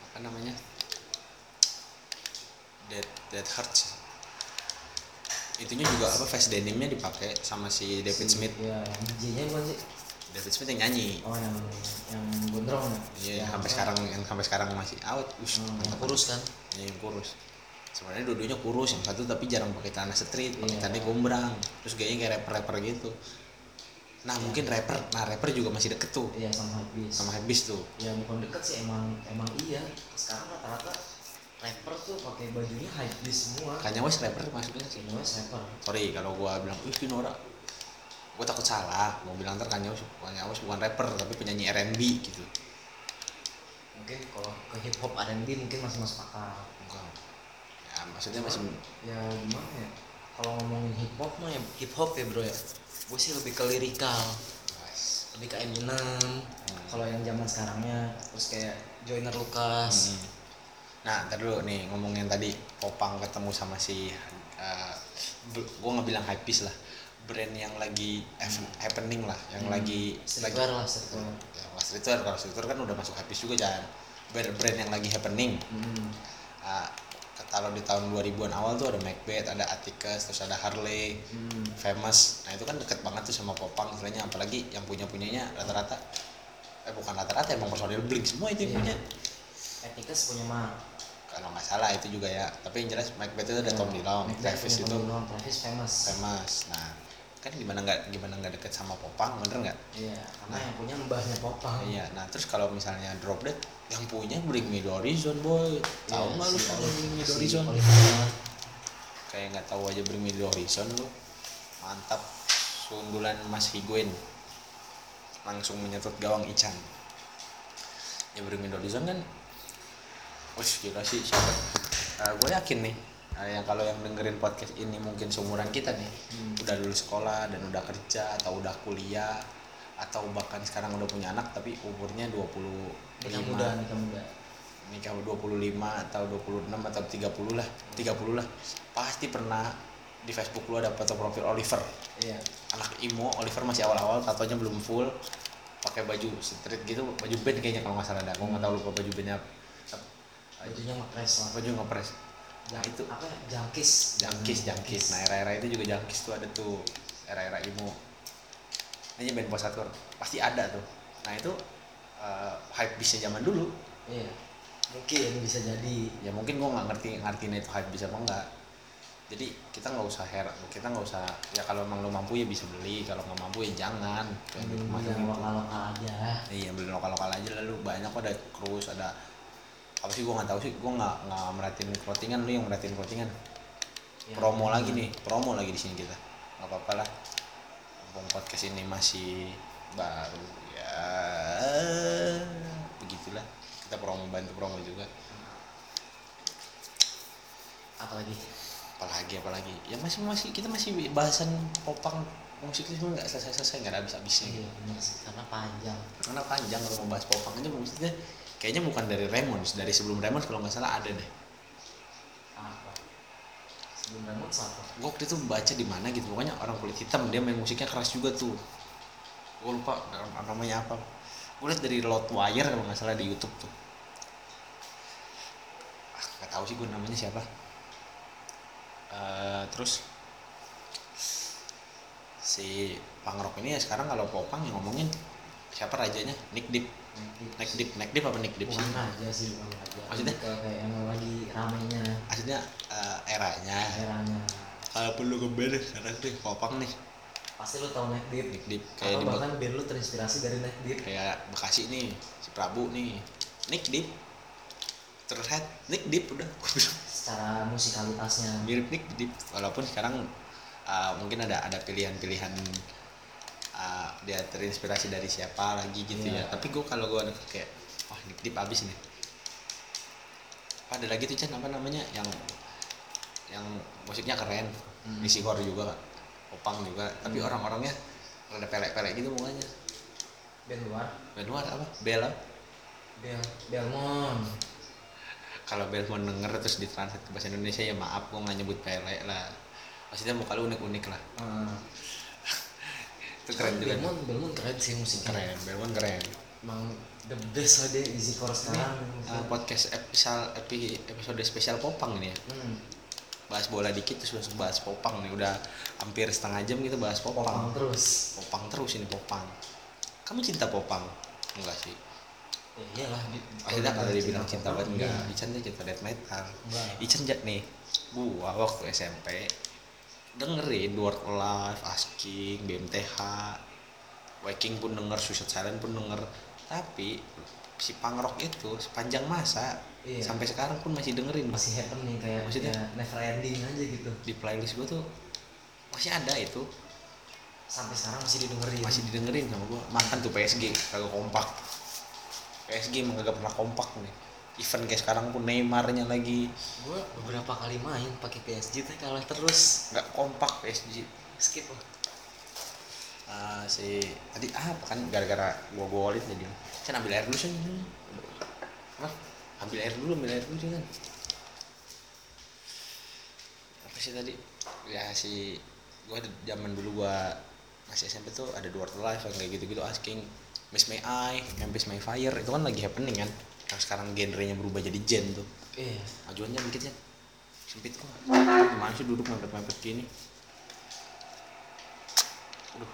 apa namanya Dead Dead Hurts itunya juga apa face denimnya dipakai sama si David Smith iya yang DJ-nya bukan sih David Smith yang nyanyi oh yang yang gondrong ya Iya, Yang sampai apa? sekarang yang sampai sekarang masih out. Ush, Hmm, yang kurus kan Iya, yang kurus. Sebenarnya dua-duanya kurus, yang satu tapi jarang pakai celana street, pakai Iya. celana gombrang. Terus gayanya kayak rapper-rapper gitu. Nah, mungkin rapper, nah rapper juga masih deket tuh iya sama habis sama Habis tuh. ya bukan deket sih emang emang iya sekarang rata-rata rapper tuh pakai bajunya high beast semua Kanye West rapper maksudnya sih. semua rapper Sorry kalau gua bilang, "Ih, Nora." Gua takut salah. Mau bilang ntar Kanye West, Kanye West bukan rapper tapi penyanyi R&B gitu. mungkin kalau ke hip hop R&B mungkin masih masuk akal Enggak. Ya, maksudnya masih ya gimana ya kalau ngomongin hip hop mah ya hip hop ya bro ya gue sih lebih ke lirikal lebih ke Eminem kalau yang zaman sekarangnya terus kayak Joyner Lucas Hmm. Nah, ntar dulu nih ngomongin tadi Popang ketemu sama si uh, gue nggak bilang hypebeast lah. brand yang lagi ev- happening lah yang Hmm. lagi streetwear lah streetwear ya, nggak streetwear kalau streetwear kan udah masuk habis juga jangan brand brand yang lagi happening hmm. Ah, kalau di tahun 2000-an awal tuh ada Macbeth, ada Atticus, terus ada Harley, Hmm. Famous. Nah, itu kan deket banget tuh sama Popang istilahnya apalagi yang punya-punyanya rata-rata eh bukan rata-rata emang personil Blink semua itu yang Iya. punya. Etikas punya mah Kalau nggak salah itu juga ya. Tapi yang jelas Macbeth itu ada Tom Dillon, Travis itu Travis famous famous. Nah, kan gimana nggak gimana nggak deket sama Popang, bener nggak? iya karena yang punya mbahnya Popang Iya. Nah, terus kalau misalnya Drop Dead yang punya Bring Me The Horizon, boy. Tahu Iya, nggak lu kalau Bring Me The Horizon? Kayak nggak tahu aja Bring Me The Horizon lu mantap sundulan Mas Higuain langsung menyetut gawang Ican ya Bring Me The Horizon kan wih gila sih. Siapa gue yakin nih eh, yang kalau yang dengerin podcast ini mungkin seumuran kita nih Hmm. udah lulus sekolah dan udah kerja atau udah kuliah atau bahkan sekarang udah punya anak tapi umurnya 25 nikah muda nikah muda. Nikah 25 atau 26 atau 30 lah 30 lah. Pasti pernah di Facebook lu ada foto profil Oliver. Iya. Anak imo Oliver masih awal-awal tatonya belum full pakai baju street gitu baju band kayaknya kalau nggak salah dah gue nggak tahu lupa baju bandnya. Bajunya ngepres. Lah baju ngepres. Nah itu. Apa ya? jangkis. Jangkis jangkis. Nah era-era itu juga jangkis tuh ada tuh. Era-era imo ini band posatur pasti ada tuh. Nah itu eh, hype bisa zaman dulu. Iya. Mungkin bisa jadi. Ya mungkin gua nggak ngerti ngertiin itu hype bisa apa enggak jadi kita nggak usah heran kita nggak usah ya kalau emang lo mampu ya bisa beli kalau nggak mampu ya jangan. Kayak hmm, itu. lokal lokal aja. Iya beli lokal lokal aja lalu banyak kok ada cruise ada apa sih gua nggak tahu sih. Gua nggak nggak merhatiin clothingan. Lu yang merhatiin clothingan. Yang- promo lagi nih. Promo lagi di sini kita. Nggak apa-apa lah. Mumpung podcast ini masih baru ya. Begitulah. Kita promo bantu promo juga. Apalagi? Apalagi apalagi. Ya masih masih kita masih bahasan popang musik itu nggak selesai selesai nggak ada habis habisnya iya gitu sih. Karena panjang. Karena panjang kalau mau bahas popang aja maksudnya kayaknya bukan dari Ramones dari sebelum Ramones kalau nggak salah ada deh. Apa? Sebelum Raymond apa? Gue waktu itu baca di mana gitu pokoknya orang kulit hitam dia main musiknya keras juga tuh. Gue lupa nam- namanya apa. Gue liat dari Wire kalau nggak salah di YouTube tuh. Ah nggak tahu sih gue namanya siapa. Eh, terus si pangrok ini ya sekarang kalau popang yang ngomongin siapa rajanya? Nick Deep Nick Deep Nick Deep apa Nick Deep sih? Bukan aja sih bukan aja. Maksudnya? Kayak yang lagi ramenya maksudnya eh, eranya. Eranya. Kalau perlu ke band sekarang nih popang nih. Pasti lu tau Neck Deep Nick Deep kayak atau bahkan band lu terinspirasi dari Neck Deep kayak Bekasi nih si Prabu nih. Nick Deep terlihat Nick Deep udah. (laughs) Secara musikalitasnya. Mirip Nick Deep walaupun sekarang uh, mungkin ada ada pilihan-pilihan uh, dia terinspirasi dari siapa lagi gitu Iya. ya tapi gue kalau gue kayak wah Nick Deep abis nih. Apa, ada lagi tuh Chan apa namanya yang yang musiknya keren. Hmm. isi core juga opang juga. Tapi Hmm. orang-orangnya ada pelek-pelek gitu mukanya band luar. Band luar apa? Bella. Bel Belmont. Kalau Belmont denger terus ditranslate ke bahasa Indonesia ya maaf gue nggak nyebut pele lah. Maksudnya muka lu unik-unik lah. Hmm. Itu keren juga Belmont Belmont keren sih musiknya. Keren Belmont keren. Emang the best lah dia easy core sekarang. Uh, podcast episode epi, episode spesial popang ini ya? Hmm. bahas bola dikit terus langsung bahas popang nih. Udah hampir setengah jam kita bahas popang. Popang terus. Popang terus ini popang. Kamu cinta popang? Enggak sih. Ya iyalah di- Akhirnya kalau dibilang cinta popang, banget enggak. Ican dia cinta death metal. Ican jak nih. Gua waktu SMP dengerin Word Alive, Asking, BMTH Waking pun denger, Suicide Silent pun denger. Tapi si pangrok itu sepanjang masa Iya. sampai sekarang pun masih dengerin. Masih happening kayak Maksudnya? ya never ending aja gitu. Di playlist gua tuh masih ada itu. Sampai sekarang masih didengerin. Masih didengerin sama gua. Makan tuh PSG kagak kompak. PSG emang kagak pernah kompak nih event kayak sekarang pun Neymarnya lagi. Gue beberapa kali main pakai PSG teh kalah terus. Nggak kompak PSG skip lah Ah, si tadi apa kan gara-gara gua golin jadi. Kan ambil air dulu sih apa ambil air dulu ambil air dulu jangan apa sih tadi? Ya si ada- zaman dulu gua masih SMP tuh ada Life yang kayak gitu-gitu asking Miss May I, Memphis May Fire itu kan lagi happening kan yang sekarang genrenya berubah jadi gen tuh. Iya. Majuannya dikit ya sempit kok. Gimana sih duduk mepet-mepet gini? Aduh,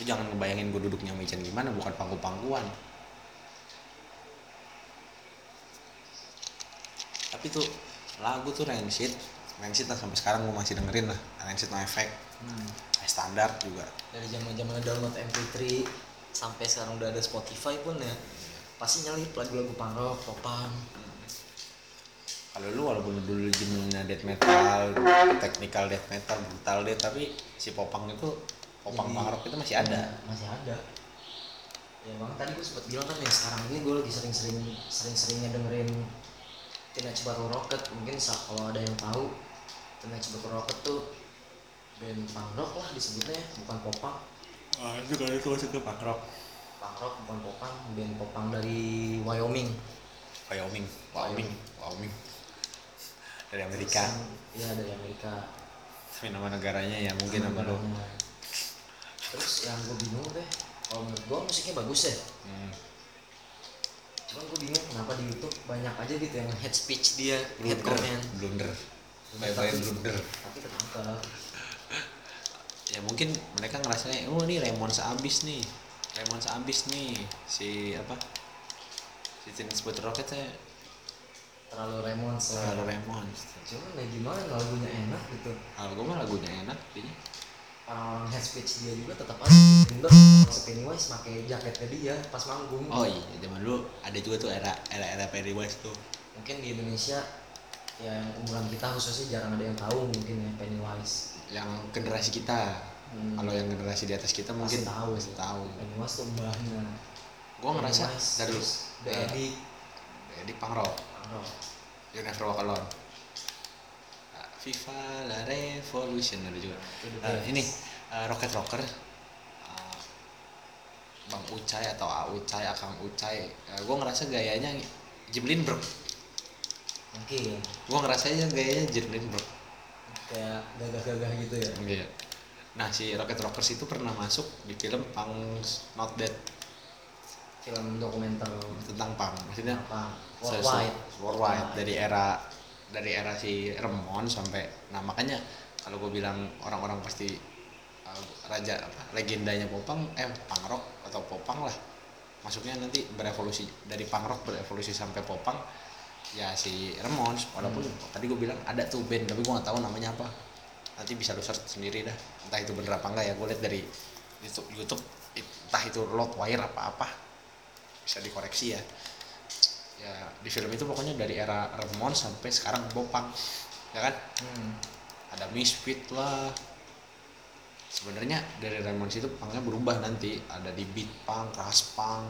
lu jangan ngebayangin gue duduknya meja gimana bukan pangku-pangkuan. Tapi tuh lagu tuh Rancid. Rancid lah sampai sekarang gue masih dengerin lah. Rancid No Effect. Hmm. standar juga. Dari zaman zaman download MP3 sampai sekarang udah ada Spotify pun ya pasti nyelip lagu-lagu punk rock, popang kalau lu walaupun dulu jenisnya death metal technical death metal brutal death tapi si popang itu popang Jadi, punk rock itu masih ada. Ya, masih ada. Ya bang tadi gue sempat bilang kan ya sekarang ini gue lagi sering-sering sering-seringnya dengerin Teenage Battle Rocket. Mungkin kalau ada yang tahu Teenage Battle Rocket tuh band punk rock lah disebutnya bukan popang ah itu kalau itu masuk ke punk rock bukan popang band popang dari Wyoming. Wyoming Wyoming Wyoming. Dari Amerika. Iya dari Amerika. Tapi nama negaranya ya mungkin nama lu. Negaranya. terus yang gue bingung deh kalau menurut gue musiknya bagus ya. Hmm. cuman gue bingung kenapa di YouTube banyak aja gitu yang head speech dia head blunder comment. blunder. Bye bye blunder. Tapi ketangkep. Ya mungkin mereka ngerasanya oh ini Lemon seabis nih Lemon seabis nih si apa? Si Teenage Battle Rocket saya terlalu selalu soalnya Lemon cuman ya gimana lagunya enak gitu. Kalau gue mah lagunya enak jadinya orang-orang head speech dia juga tetap aja bener si Pennywise pakai jaketnya dia pas manggung. Oh iya zaman dulu ada juga tuh era era era Pennywise tuh. Mungkin di Indonesia ya yang umuran kita khususnya jarang ada yang tahu mungkin ya Pennywise. Yang generasi kita Hmm. kalau yang generasi di atas kita mungkin tahu. pasti tahu. Pennywise tuh mbahnya gue ngerasa dari The eh, Addict di punk rock Punk You Never Walk Alone Ah, Viva la Revolution ada juga. Best. ini ah, Rocket Rocker. Bang Ucai atau A Ucai Akang Ucai. Gue ngerasa gayanya Jiblin bro mungkin gue ngerasanya gayanya Jiblin bro kayak gagah-gagah gitu ya? Iya. Nah si Rocket Rockers itu pernah masuk di film Punk Not Dead. Film dokumenter. Tentang punk maksudnya se- worldwide. worldwide. Dari era dari era si Remon sampai nah makanya kalau gue bilang orang-orang pasti uh, raja apa legendanya popang eh punk rock atau popang lah. Masuknya nanti berevolusi dari punk rock berevolusi sampai popang ya si Remons walaupun tadi gue bilang ada tuh band tapi gue nggak tahu namanya apa nanti bisa lu search sendiri dah entah itu bener apa enggak ya. Gue lihat dari YouTube YouTube entah itu Loudwire apa apa bisa dikoreksi ya. Ya di film itu pokoknya dari era Remon sampai sekarang Bopang ya kan? Hmm. ada Misfit lah. Sebenarnya dari Remon itu pangnya berubah nanti. Ada di beat punk, keras punk.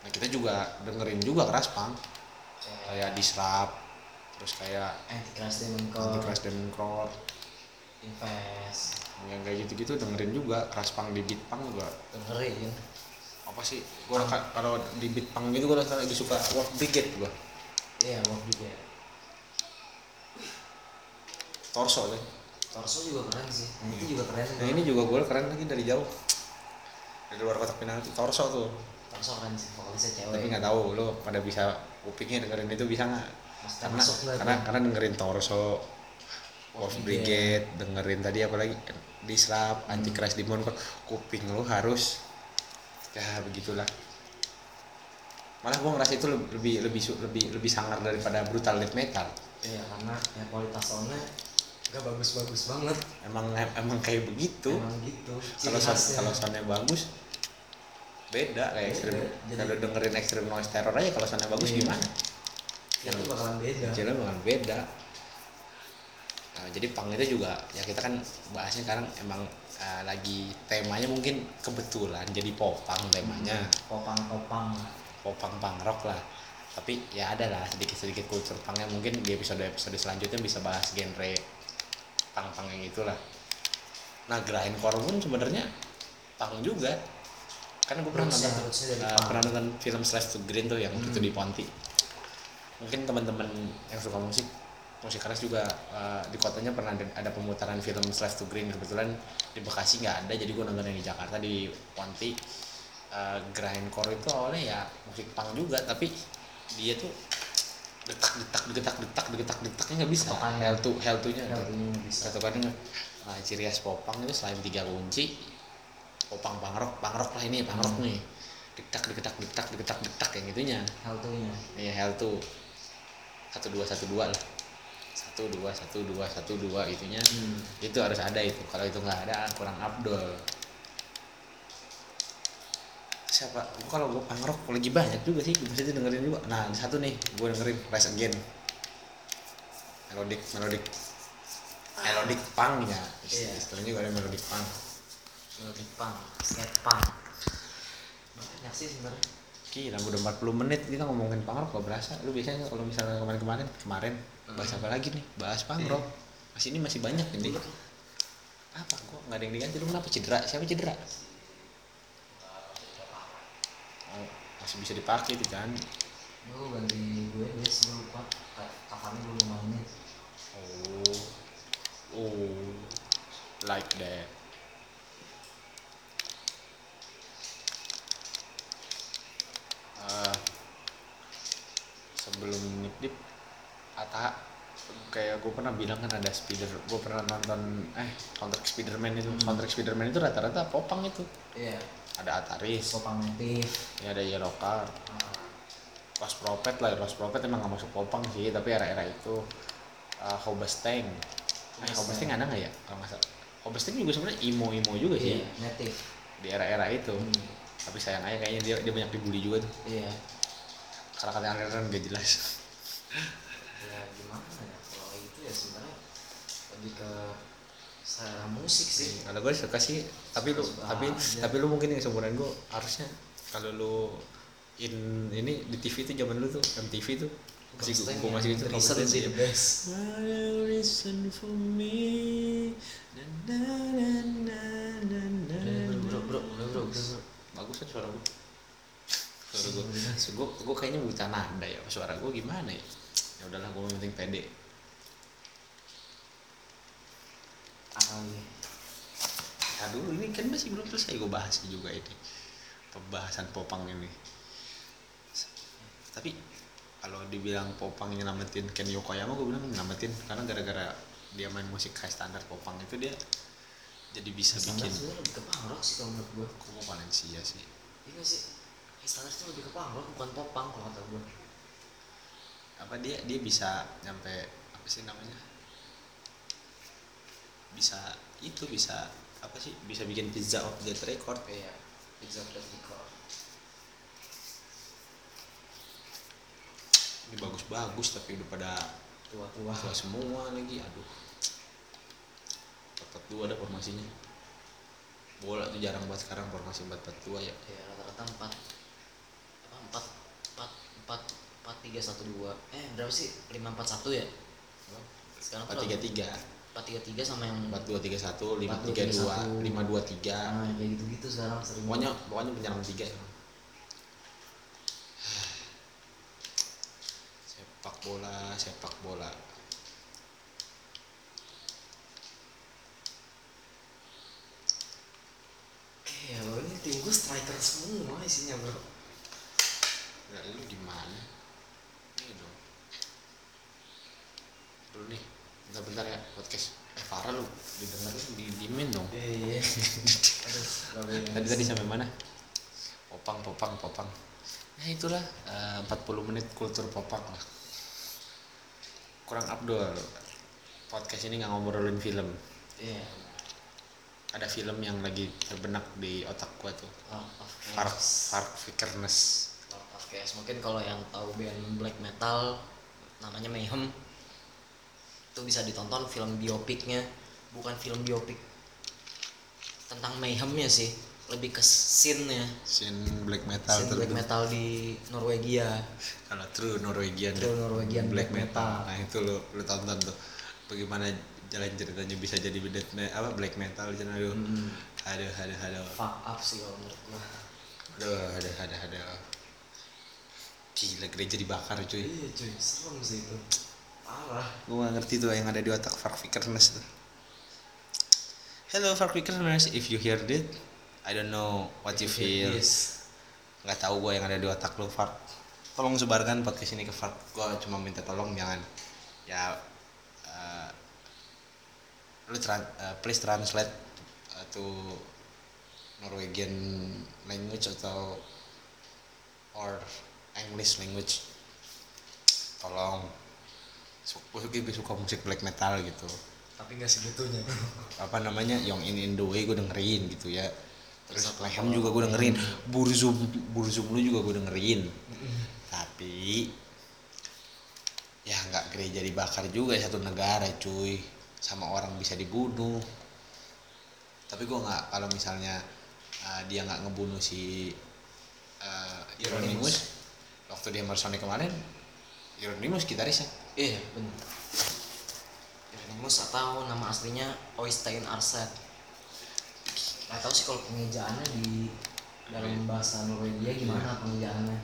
Nah kita juga dengerin juga keras punk. Kayak Disrupt terus kayak Demon Core. Antichrist Demon Core Invest. Yang kayak gitu-gitu dengerin juga keras punk di beat punk juga. Dengerin. Apa sih? Gua ka- kalau di beat punk gitu gua lagi suka Wolf Brigade gua. Iya Wolf juga torso kan Torso juga keren sih. Itu juga keren Nah ini juga gue keren lagi dari jauh. Dari luar kotak penalti torso tuh. Torso keren sih vokalisnya cewek. Tapi nggak tahu lo pada bisa kupingnya dengerin itu bisa nggak? Karena karena karena dengerin torso Wolf Brigade dengerin tadi apa lagi? Hmm. Antichrist Demon Core kuping lo harus ya begitulah. Malah gue ngerasa itu lebih lebih lebih lebih sangar daripada brutal death metal. Iya karena ya kualitas soundnya gak bagus-bagus banget. Emang emang kayak begitu. Emang gitu. Kalau sound kalau soundnya bagus beda kayak ekstrim kalau dengerin ekstrim noise terror aja kalau soundnya bagus Iya. gimana? Itu bakalan beda. Hasilnya bakal beda Nah, jadi pang itu juga ya kita kan bahasnya sekarang emang eh, lagi temanya mungkin kebetulan jadi popang temanya. Popang-popang. Popang pang rock lah. Tapi ya ada lah sedikit sedikit kultur pangnya mungkin di episode episode selanjutnya bisa bahas genre pang pang yang itulah. Nah grindcore pun sebenarnya pang juga. Kan gue pernah Rootsnya- nonton punk. pernah nonton film Slash to Green tuh yang Hmm. itu di Ponti. Mungkin teman-teman yang suka musik musik keras juga eh, di kotanya pernah ada, ada pemutaran film Slave to Green. Kebetulan di Bekasi nggak ada jadi gue nonton yang di Jakarta di Ponti. Uh, grindcore itu awalnya ya musik punk juga tapi dia tuh detak detak detak detak detak detaknya nggak bisa. Tokannya. hell to hell to nya. Hell bisa. satu kan nah, ciri khas popang itu selain tiga kunci popang pangrok pangrok lah ini pangrok Hmm. nih. Detak detak detak detak detak yang gitunya. Haltunya. Iya hell tuh satu dua satu dua lah satu dua satu dua satu dua itunya. Hmm. itu harus ada itu. Kalau itu nggak ada kurang abdol siapa? Kalau gue pangrok lagi banyak juga sih. Gue itu dengerin juga. Nah ada satu nih gue dengerin. Rise Again. Melodic melodic. Melodic punk ya. Iya. istilahnya juga ada melodic punk. Melodic punk, skate punk. Banyak sih sebenarnya. Gila, udah 40 menit kita ngomongin punk rock gak berasa. Lu biasanya kalau misalnya kemarin-kemarin, kemarin bahas apa lagi nih? Bahas punk rock. Masih ini masih banyak ini. Apa kok nggak ada yang diganti? Lu kenapa cedera? Siapa cedera? Oh, masih bisa dipakai itu kan. Gue ganti gue guys, gue lupa. Kayak kapan dulu mainnya. Oh. Oh. Like that. Eh, sebelum Nick Deep Ata kayak gue pernah bilang kan ada spider gue pernah nonton eh soundtrack Spiderman itu Hmm. soundtrack Spiderman itu rata-rata popang itu Iya. ada Ataris Popang native. ya ada Yellow Card Ah, Lost Prophet lah Lost Prophet emang gak masuk popang sih tapi era-era itu uh, Hobestang eh. Hobestang ada nggak ya kalau nggak salah Hobestang juga sebenarnya emo-emo juga sih Iya, native. di era-era itu Hmm. tapi sayang aja kayaknya dia dia banyak dibully juga tuh Iya. karena kata aliran gak jelas (laughs) Ya gimana ya kalau itu ya sebenarnya lebih ke selera musik sih. kalau gue suka sih tapi lu Suka tapi aja. tapi lu mungkin yang seumuran gue harusnya kalau lu in ini di TV itu zaman lu tuh MTV tuh masih gue, masih itu Reason sih the best. Listen for me. Na, na, na, na, na, na, Bro, bro, bro, bro, bagus kan suara gue suara gue gue kayaknya buta nada ya suara gue gimana ya? Ya udahlah gue penting pede Lagi? nah dulu ini kan masih belum selesai gue bahas juga ini pembahasan popang ini tapi kalau dibilang popang yang nyelamatin Ken Yokoyama gue bilang nyelamatin karena gara-gara dia main musik high standar popang itu dia jadi bisa Standar bikin sebenarnya lebih ke punk rock sih kalau menurut gue. kok mau Valencia sih Iya sih. High standard itu lebih ke punk rock bukan popang kalau kata gue. apa dia dia bisa nyampe apa sih namanya bisa itu bisa apa sih bisa bikin pizza of that record. Iya. Pizza Flat Record. ini bagus-bagus tapi udah pada Tua-tua. tua semua lagi aduh. Empat dua ada formasinya. Bola tuh jarang banget sekarang formasi empat empat dua ya. Iya rata-rata empat. Apa empat empat empat empat tiga satu dua. Eh berapa sih? Lima empat satu ya? Sekarang empat tiga tiga empat tiga tiga sama yang empat dua tiga satu lima 4-2-3-1. tiga dua lima dua tiga nah, kayak gitu gitu sekarang sering pokoknya pokoknya penyerang tiga ya sepak bola sepak bola eh ya lo ini tim gue striker semua isinya bro Nah, lu gimana? Ini dong. Dulu nih, bentar-bentar ya podcast. Eh Farah lu didengerin di dimin dong. iya boleh (laughs) Tadi tadi sampai mana? Popang, popang, popang. Ya itulah eh, 40 menit kultur popang lah. Kurang abdul. Podcast ini nggak ngobrolin film. iya Ada film yang lagi terbenak di otak gua tuh. Lord of Fark, Chaos. Fark Vikernes. Lord of Chaos mungkin kalau yang tahu band black metal namanya Mayhem itu bisa ditonton film biopiknya bukan film biopik tentang Mayhemnya sih lebih ke scene-nya. Scene black metal scene black metal di Norwegia. Kalau true Norwegian True Norwegian black black metal. metal. nah itu lo lo tonton tuh. Bagaimana jalan ceritanya bisa jadi me- apa black metal gitu aduh. Hmm, aduh aduh aduh. Fuck up sih kalau menurut gua. Aduh aduh aduh aduh. Gila gereja dibakar cuy. Iya cuy. Serem sih itu parah. Gue gak ngerti tuh yang ada di otak Fark Vikernes tuh. Hello Fark Vikernes if you hear that I don't know what you feel. Yes. nggak tahu gue yang ada di otak lu Fark. Tolong sebarkan podcast ini ke Fark. Gue cuma minta tolong jangan. Ya eh, lu tran- eh, please translate eh, to Norwegian language atau or English language. Tolong gue juga suka musik black metal gitu. Tapi nggak segitunya. Apa namanya? Yang in the way gue dengerin gitu ya. Terus Mayhem juga gue dengerin. Burzum Burzum lu juga gue dengerin. Tapi ya nggak gereja dibakar juga ya satu negara cuy. Sama orang bisa dibunuh. Tapi gue nggak kalau misalnya uh, dia nggak ngebunuh si uh, Euronymous waktu di Hammer Sonic kemarin Euronymous gitaris ya iya benar Euronymous atau nama aslinya Oystein Arset nggak tahu sih kalau pengejaannya di dalam bahasa Norwegia gimana pengejaannya.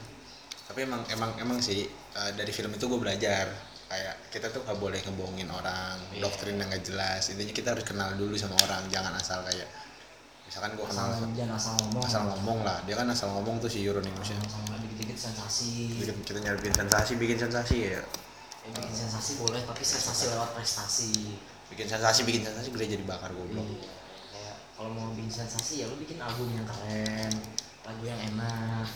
Tapi emang emang emang sih uh, dari film itu gue belajar. Kayak kita tuh nggak boleh ngebohongin orang Iya. doktrin yang gak jelas. Intinya kita harus kenal dulu sama orang jangan asal kayak misalkan gue kenal asal asal ngomong. asal ngomong lah. Dia kan asal ngomong tuh si Euronymous ya. Dikit-dikit sensasi. Bikin- kita nyari bikin sensasi bikin sensasi ya ya, bikin sensasi boleh tapi sensasi lewat prestasi. Bikin sensasi bikin sensasi gereja dibakar goblok. Iya, kayak kalau mau bikin sensasi ya lu bikin album yang keren, lagu yang enak,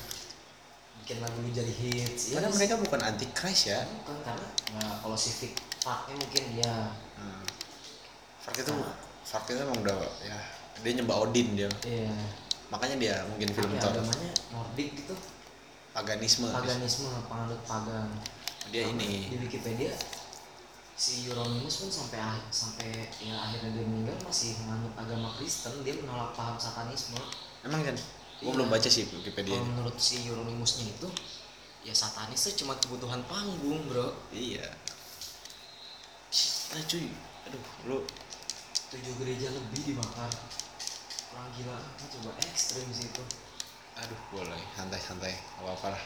bikin lagu lu jadi hits. karena Iya, mereka bukan anti Christ ya. Bukan karena nah, kalau civic partnya mungkin dia hmm. Fark itu Fark itu emang udah ya dia nyembah Odin dia. Iya. Makanya dia mungkin film tapi agamanya Nordik gitu, paganisme. Paganisme, penganut pagan. Dia Di ini Wikipedia si Euronymous pun sampai ah- sampai ya akhirnya dia meninggal masih menganut agama Kristen, dia menolak paham satanisme. emang kan? Gue Iya. belum baca sih Wikipedia Kalau menurut si Euronymous-nya itu ya satanis tuh cuma kebutuhan panggung, Bro. Iya. Nah cuy, aduh lu. Tujuh gereja lebih dibakar orang gila. Apa coba ekstrim sih itu. Aduh boleh. Santai-santai. Apa-apa lah.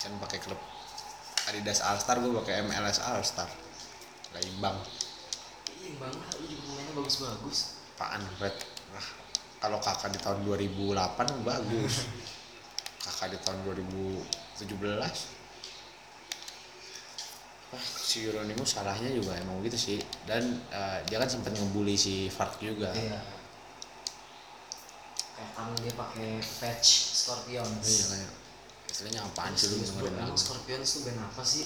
Kan pakai klub Adidas All Star gue pakai MLS All Star gak imbang. Iya bang lah lu juga pemainnya bagus-bagus. Apaan Brad nah, kalau kakak di tahun 2008 bagus. (laughs) Kakak di tahun 2017 Wah, si Euronymous salahnya juga emang gitu sih. Dan eh, dia kan sempat ngebully si Fark juga. Iya. Kayak kamu dia pakai patch Scorpions iya kayak istilahnya apaan sih lu dengerin Scorpions tuh band apa sih?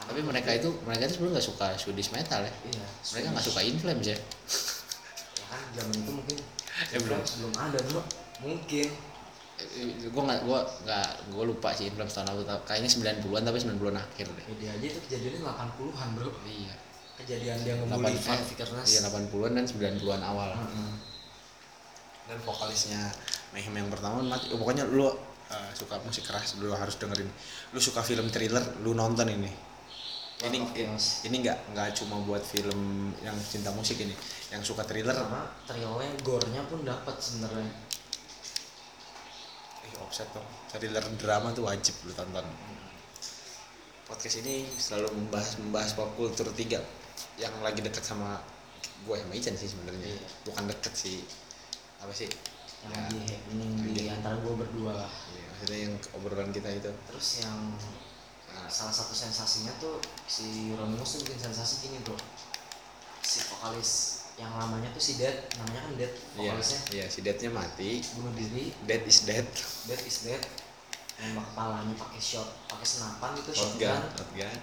Tapi mereka itu mereka itu sebenarnya nggak suka Swedish metal ya. Iya mereka nggak suka Inflames ya. Ya kan zaman itu mungkin. Ya, belum. belum ada bro mungkin. Gue nggak gue nggak gue lupa sih Inflames tahun lalu. Kayaknya 90-an tapi 90-an akhir deh. Ya dia aja itu kejadiannya 80-an bro. Iya. Kejadian dia 8 ngebully eh, Fat Vikernes iya 80-an dan 90-an awal. Heeh. dan vokalisnya Mayhem yang pertama mati. Oh, pokoknya lu uh, suka musik keras lu harus dengerin. Lu suka film thriller lu nonton ini. Ini Chaos. ini nggak nggak cuma buat film yang cinta musik ini. Yang suka thriller. Karena thrillnya gore-nya pun dapat sebenarnya. Eh offset dong. Thriller drama tuh wajib lu tonton. Podcast ini selalu membahas membahas pop culture tiga. Yang lagi deket sama gue sama Ican sih sebenarnya. Iya. bukan deket sih. Apa sih yang Ya. lagi happening di Iya. antara gue berdua lah. Iya, maksudnya yang obrolan kita itu. Terus yang nah, salah satu sensasinya tuh si Euronymous tuh bikin sensasi gini bro. Si vokalis yang lamanya tuh si Dead namanya kan Dead iya vokalisnya. iya si Deadnya mati. Bunuh diri. Dead is dead. Dead is Dead. Nembak kepalanya pakai shot pakai senapan itu shotgun shotgun.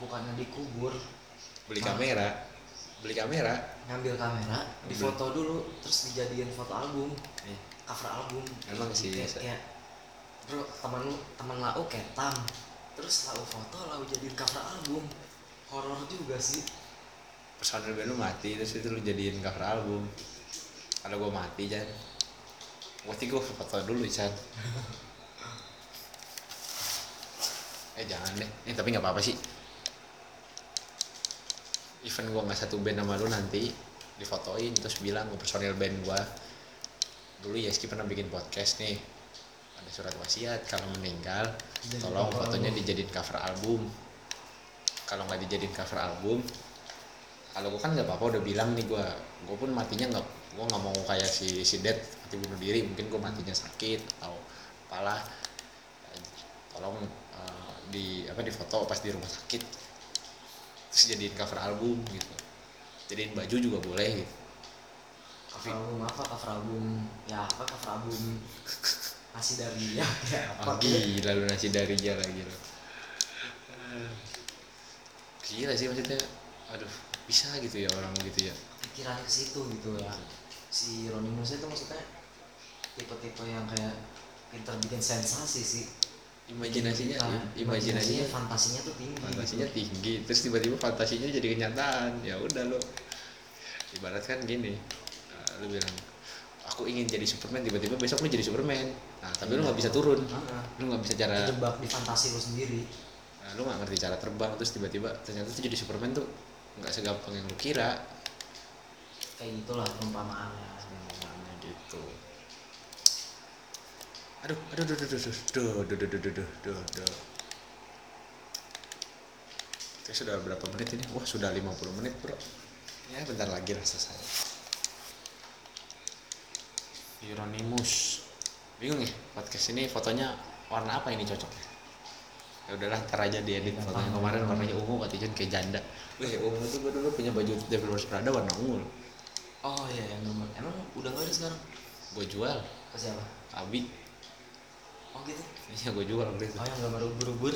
bukannya dikubur. Beli Malah. kamera beli kamera. Ngambil kamera Ambil. difoto dulu terus dijadiin foto album. Iya. cover album. Emang sih, se- kayak bro teman lu teman lau ketam terus lau foto lau jadiin cover album. Horor juga sih. Personil band lu mati terus itu lu jadiin cover album. Kalau gue mati Jan berarti gue foto dulu Chan. (laughs) Eh jangan deh. Eh tapi nggak apa-apa sih event gue nggak satu band sama lu nanti difotoin terus bilang ke personil band gue dulu Yeski pernah bikin podcast nih. Ada surat wasiat kalau meninggal Jadi tolong fotonya album. dijadiin cover album. Kalau nggak dijadiin cover album kalau gue kan nggak apa-apa udah bilang nih gue gue pun matinya nggak gue nggak mau kayak si si Dead mati bunuh diri. Mungkin gue matinya sakit atau apalah. Tolong eh, di apa di foto pas di rumah sakit terus jadiin cover album gitu. Jadiin baju juga boleh gitu. Cover album apa? Cover album ya apa cover album (laughs) nasi dari ya. Ya Oh, apa gila lu nasi dari dia lagi lu. Gila sih maksudnya. Aduh, bisa gitu ya orang gitu ya. pikirannya ke situ gitu ya. Si Ronimus itu maksudnya tipe-tipe yang kayak pinter bikin sensasi sih Imajinasinya, Nah, ya, imajinasinya, fantasinya tuh tinggi fantasinya gitu. tinggi. Terus tiba-tiba fantasinya jadi kenyataan. Ya udah lo. Ibarat kan gini. eh, lu bilang aku ingin jadi Superman tiba-tiba besok lu jadi Superman. Nah, tapi lu nggak bisa turun. Heeh. Lu nggak bisa cara Terjebak di fantasi lu sendiri nah, lu nggak ngerti cara terbang terus tiba-tiba ternyata tuh jadi Superman tuh nggak segampang yang lu kira. kayak gitulah perumpamaannya gitu aduh aduh aduh aduh aduh aduh aduh aduh aduh aduh aduh aduh Oke, sudah berapa menit ini? Wah, sudah 50 menit, Bro. Ya, bentar lagi lah selesai. Hieronymus. Bingung ya, podcast ini fotonya warna apa ini cocoknya? Ya udahlah, ntar aja diedit Gampang. fotonya kemarin warnanya ungu, katanya kayak janda. Wih, ungu tuh gue dulu punya baju Devil's Prada warna ungu. oh iya yang gambar emang udah nggak ada sekarang Gue jual, ke siapa Abi. Oh gitu Iya, gue jual waktu itu. oh yang gambar ubur-ubur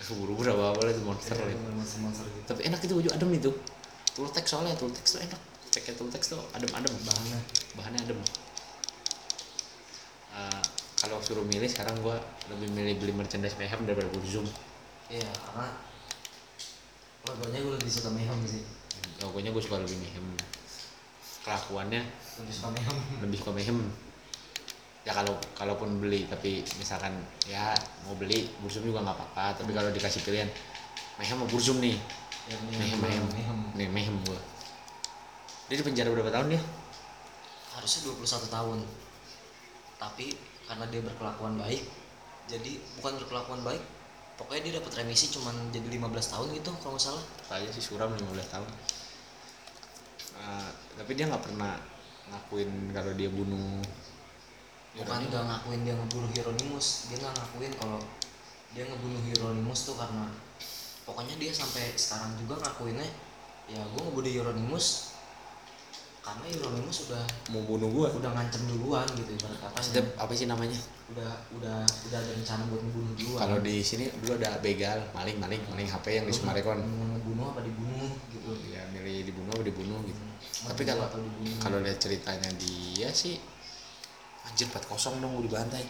Buru-buru apa apa itu monster lah. gambar monster-monster gitu Tapi enak itu baju adem itu. Tultex soalnya Tultex tuh enak. Pakai Tultex tuh adem-adem. bahannya Bahannya adem. Eh, kalau suruh milih sekarang gua lebih milih beli merchandise Mayhem daripada Burzum. iya karena logonya gue lebih suka Mayhem sih Pokoknya gue suka lebih Mayhem. Kelakuannya lebih suka Mayhem lebih suka Mayhem. Ya kalau kalaupun beli tapi misalkan ya mau beli Burzum juga nggak apa-apa. Tapi kalau dikasih pilihan Mayhem mau Burzum nih. ya, Mayhem Mayhem. Mayhem Nih Mayhem gua. Dia di penjara berapa tahun dia? harusnya 21 tahun tapi karena dia berkelakuan baik jadi bukan berkelakuan baik pokoknya dia dapat remisi cuman jadi 15 tahun gitu kalau nggak salah Kayaknya sih suram 15 tahun. Eh, tapi dia nggak pernah ngakuin kalau dia bunuh bukan nggak ngakuin dia ngebunuh Hieronymus dia nggak ngakuin kalau dia ngebunuh Hieronymus tuh karena pokoknya dia sampai sekarang juga ngakuinnya ya gue ngebunuh Hieronymus karena Hieronymus udah mau bunuh gua. udah ngancem duluan gitu ibarat kata Maksudnya apa sih namanya? udah udah udah ada rencana buat ngebunuh duluan Kalau di sini dulu ada begal, maling, maling, maling HP yang di Sumarekon. mau ngebunuh apa dibunuh gitu Ya milih dibunuh apa dibunuh gitu. Hmm, Tapi kalau kalau lihat ceritanya dia sih anjir 4-0 dong gua dibantai.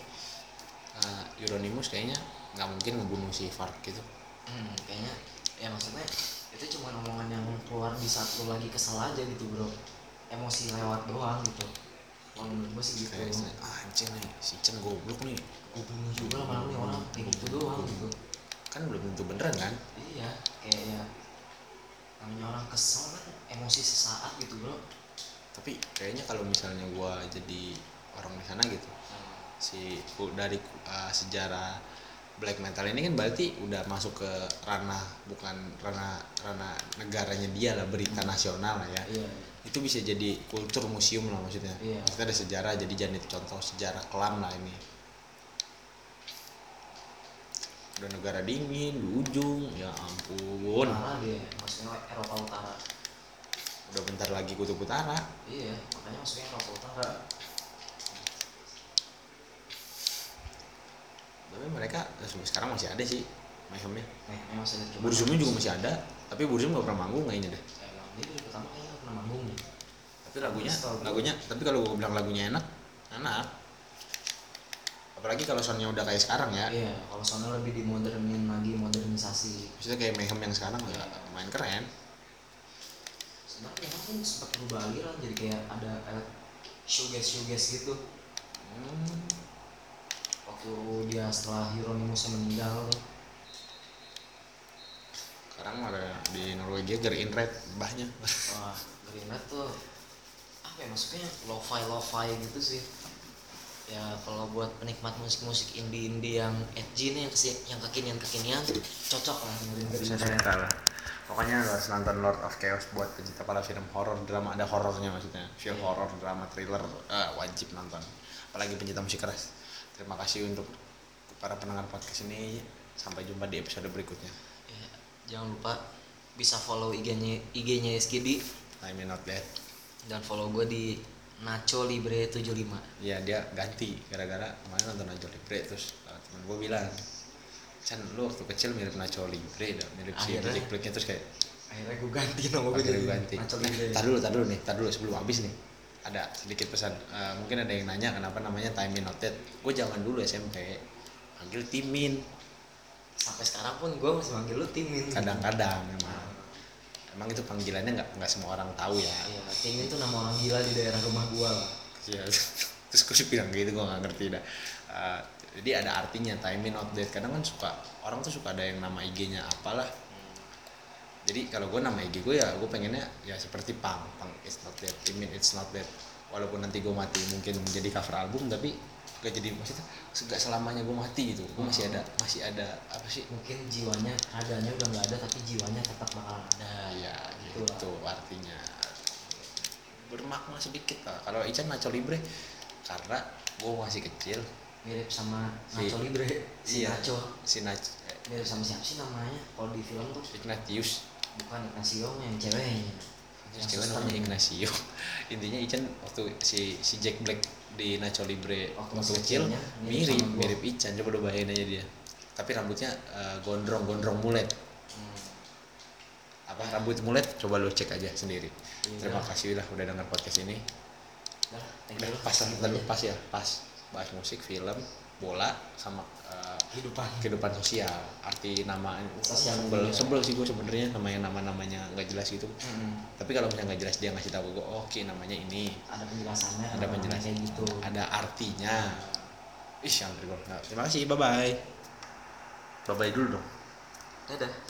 Uh, Euronymous kayaknya nggak mungkin ngebunuh si Fark gitu. Hmm, kayaknya ya maksudnya itu cuma omongan yang keluar di saat lu lagi kesel aja gitu bro emosi lewat doang gitu kalau menurut gue sih gitu Kayak ah, anjir nih si Chen goblok nih. gue bunuh juga lama-lama nih orang kayak gitu doang gitu Kan belum tentu beneran kan? iya kayak ya namanya orang kesel kan emosi sesaat gitu bro tapi kayaknya kalau misalnya gua jadi orang di sana gitu. Si dari uh, sejarah black metal ini kan berarti udah masuk ke ranah bukan ranah ranah negaranya dia lah berita nasional lah ya. Iya. Itu bisa jadi kultur museum lah maksudnya. Iya. kita ada sejarah jadi jadi contoh sejarah kelam lah ini. Udah negara dingin di ujung ya ampun. Utara dia maksudnya Eropa Utara. Udah bentar lagi kutub utara. Iya makanya maksudnya Eropa Utara tapi mereka eh, sampai sekarang masih ada sih mayhemnya. Ini masih ada Burzumnya juga masih ada tapi Burzum gak pernah manggung kayaknya deh. Ya, emang dia dari pertama kayaknya pernah manggung deh. tapi lagunya lagunya tapi kalau gue bilang lagunya enak enak. Apalagi kalau soundnya udah kayak sekarang ya. Iya, kalau soalnya lebih dimodernin lagi, modernisasi. maksudnya kayak mayhem yang sekarang ya main keren. Sebenarnya memang pun sempat berubah aliran jadi kayak ada shoegaze shoegaze gitu. hmm, Waktu dia setelah Hieronymus meninggal sekarang ada di Norwegia In Red bahnya Wah, Green Red tuh apa ya maksudnya lo-fi lo-fi gitu sih. ya kalau buat penikmat musik-musik indie-indie yang edgy nih yang kesi- yang kekinian-kekinian cocok lah dengerin Green saya lah. Pokoknya lo harus nonton Lord of Chaos buat pecinta para film horor drama ada horornya maksudnya. Film Iya. horor drama thriller ah, wajib nonton. Apalagi pencinta musik keras terima kasih untuk para pendengar podcast ini. Sampai jumpa di episode berikutnya. Ya, jangan lupa bisa follow IG-nya IG-nya SKD I'm not dead dan follow gue di Nacho Libre 75 ya dia ganti gara-gara kemarin nonton Nacho Libre terus teman gue bilang Chan lu waktu kecil mirip Nacho Libre dah mirip si Akhirnya- Jack Blacknya terus kayak akhirnya gue ganti nama gue jadi ganti. Nacho Libre. Tar dulu tar dulu nih tar dulu sebelum habis nih ada sedikit pesan. Eh, mungkin ada yang nanya kenapa namanya time in noted? Gue zaman dulu SMP panggil timin. Sampai sekarang pun gue masih manggil lu Timin. Kadang-kadang memang emang. itu panggilannya nggak nggak semua orang tahu ya. Iya, Timin tuh nama orang gila di daerah rumah gue lah. Iya. (laughs) terus gue bilang gitu gue nggak ngerti dah. Eh, jadi ada artinya time in not dead kadang kan suka orang tuh suka ada yang nama IG-nya apalah jadi kalau gue nama IG gue ya gue pengennya ya seperti pang pang it's not dead I mean it's not dead walaupun nanti gue mati mungkin menjadi cover album tapi gak jadi maksudnya gak selamanya gue mati gitu. Gue masih ada masih ada apa sih? Mungkin jiwanya adanya udah nggak ada tapi jiwanya tetap bakalan ada. Ya Itulah. gitu artinya. Bermakna sedikit lah. Kalau Ican Nacho Libre karena gue masih kecil. Mirip sama Si- Nacho Libre. Si iya. Nacho si Nacho mirip sama siapa sih namanya? Kalau di film tuh. Ignatius bukan Ignacio yang ceweknya. Yang cewek namanya Ignacio. (laughs) Intinya Ican waktu si si Jack Black di Nacho Libre Waktu waktu, kecil mirip mirip Ican. Coba udah bayangin aja dia. Tapi rambutnya eh, gondrong gondrong mulet. Hmm. apa rambut mulet? Coba lu cek aja sendiri. Iya. terima kasih lah udah denger podcast ini. Thank udah you. pas lah aja. pas ya. Pas. Bahas musik film bola sama eh, kehidupan. Kehidupan sosial. Arti nama Sosial sebel media. sebel sih gue sebenarnya nama yang nama namanya nggak jelas gitu. Hmm. tapi kalau misalnya nggak jelas dia ngasih tahu gue oke namanya ini. Ada penjelasannya ada orang-orang penjelasan. kayak gitu. Ada artinya. Ih yang terima kasih bye bye bye bye dulu dong. Dadah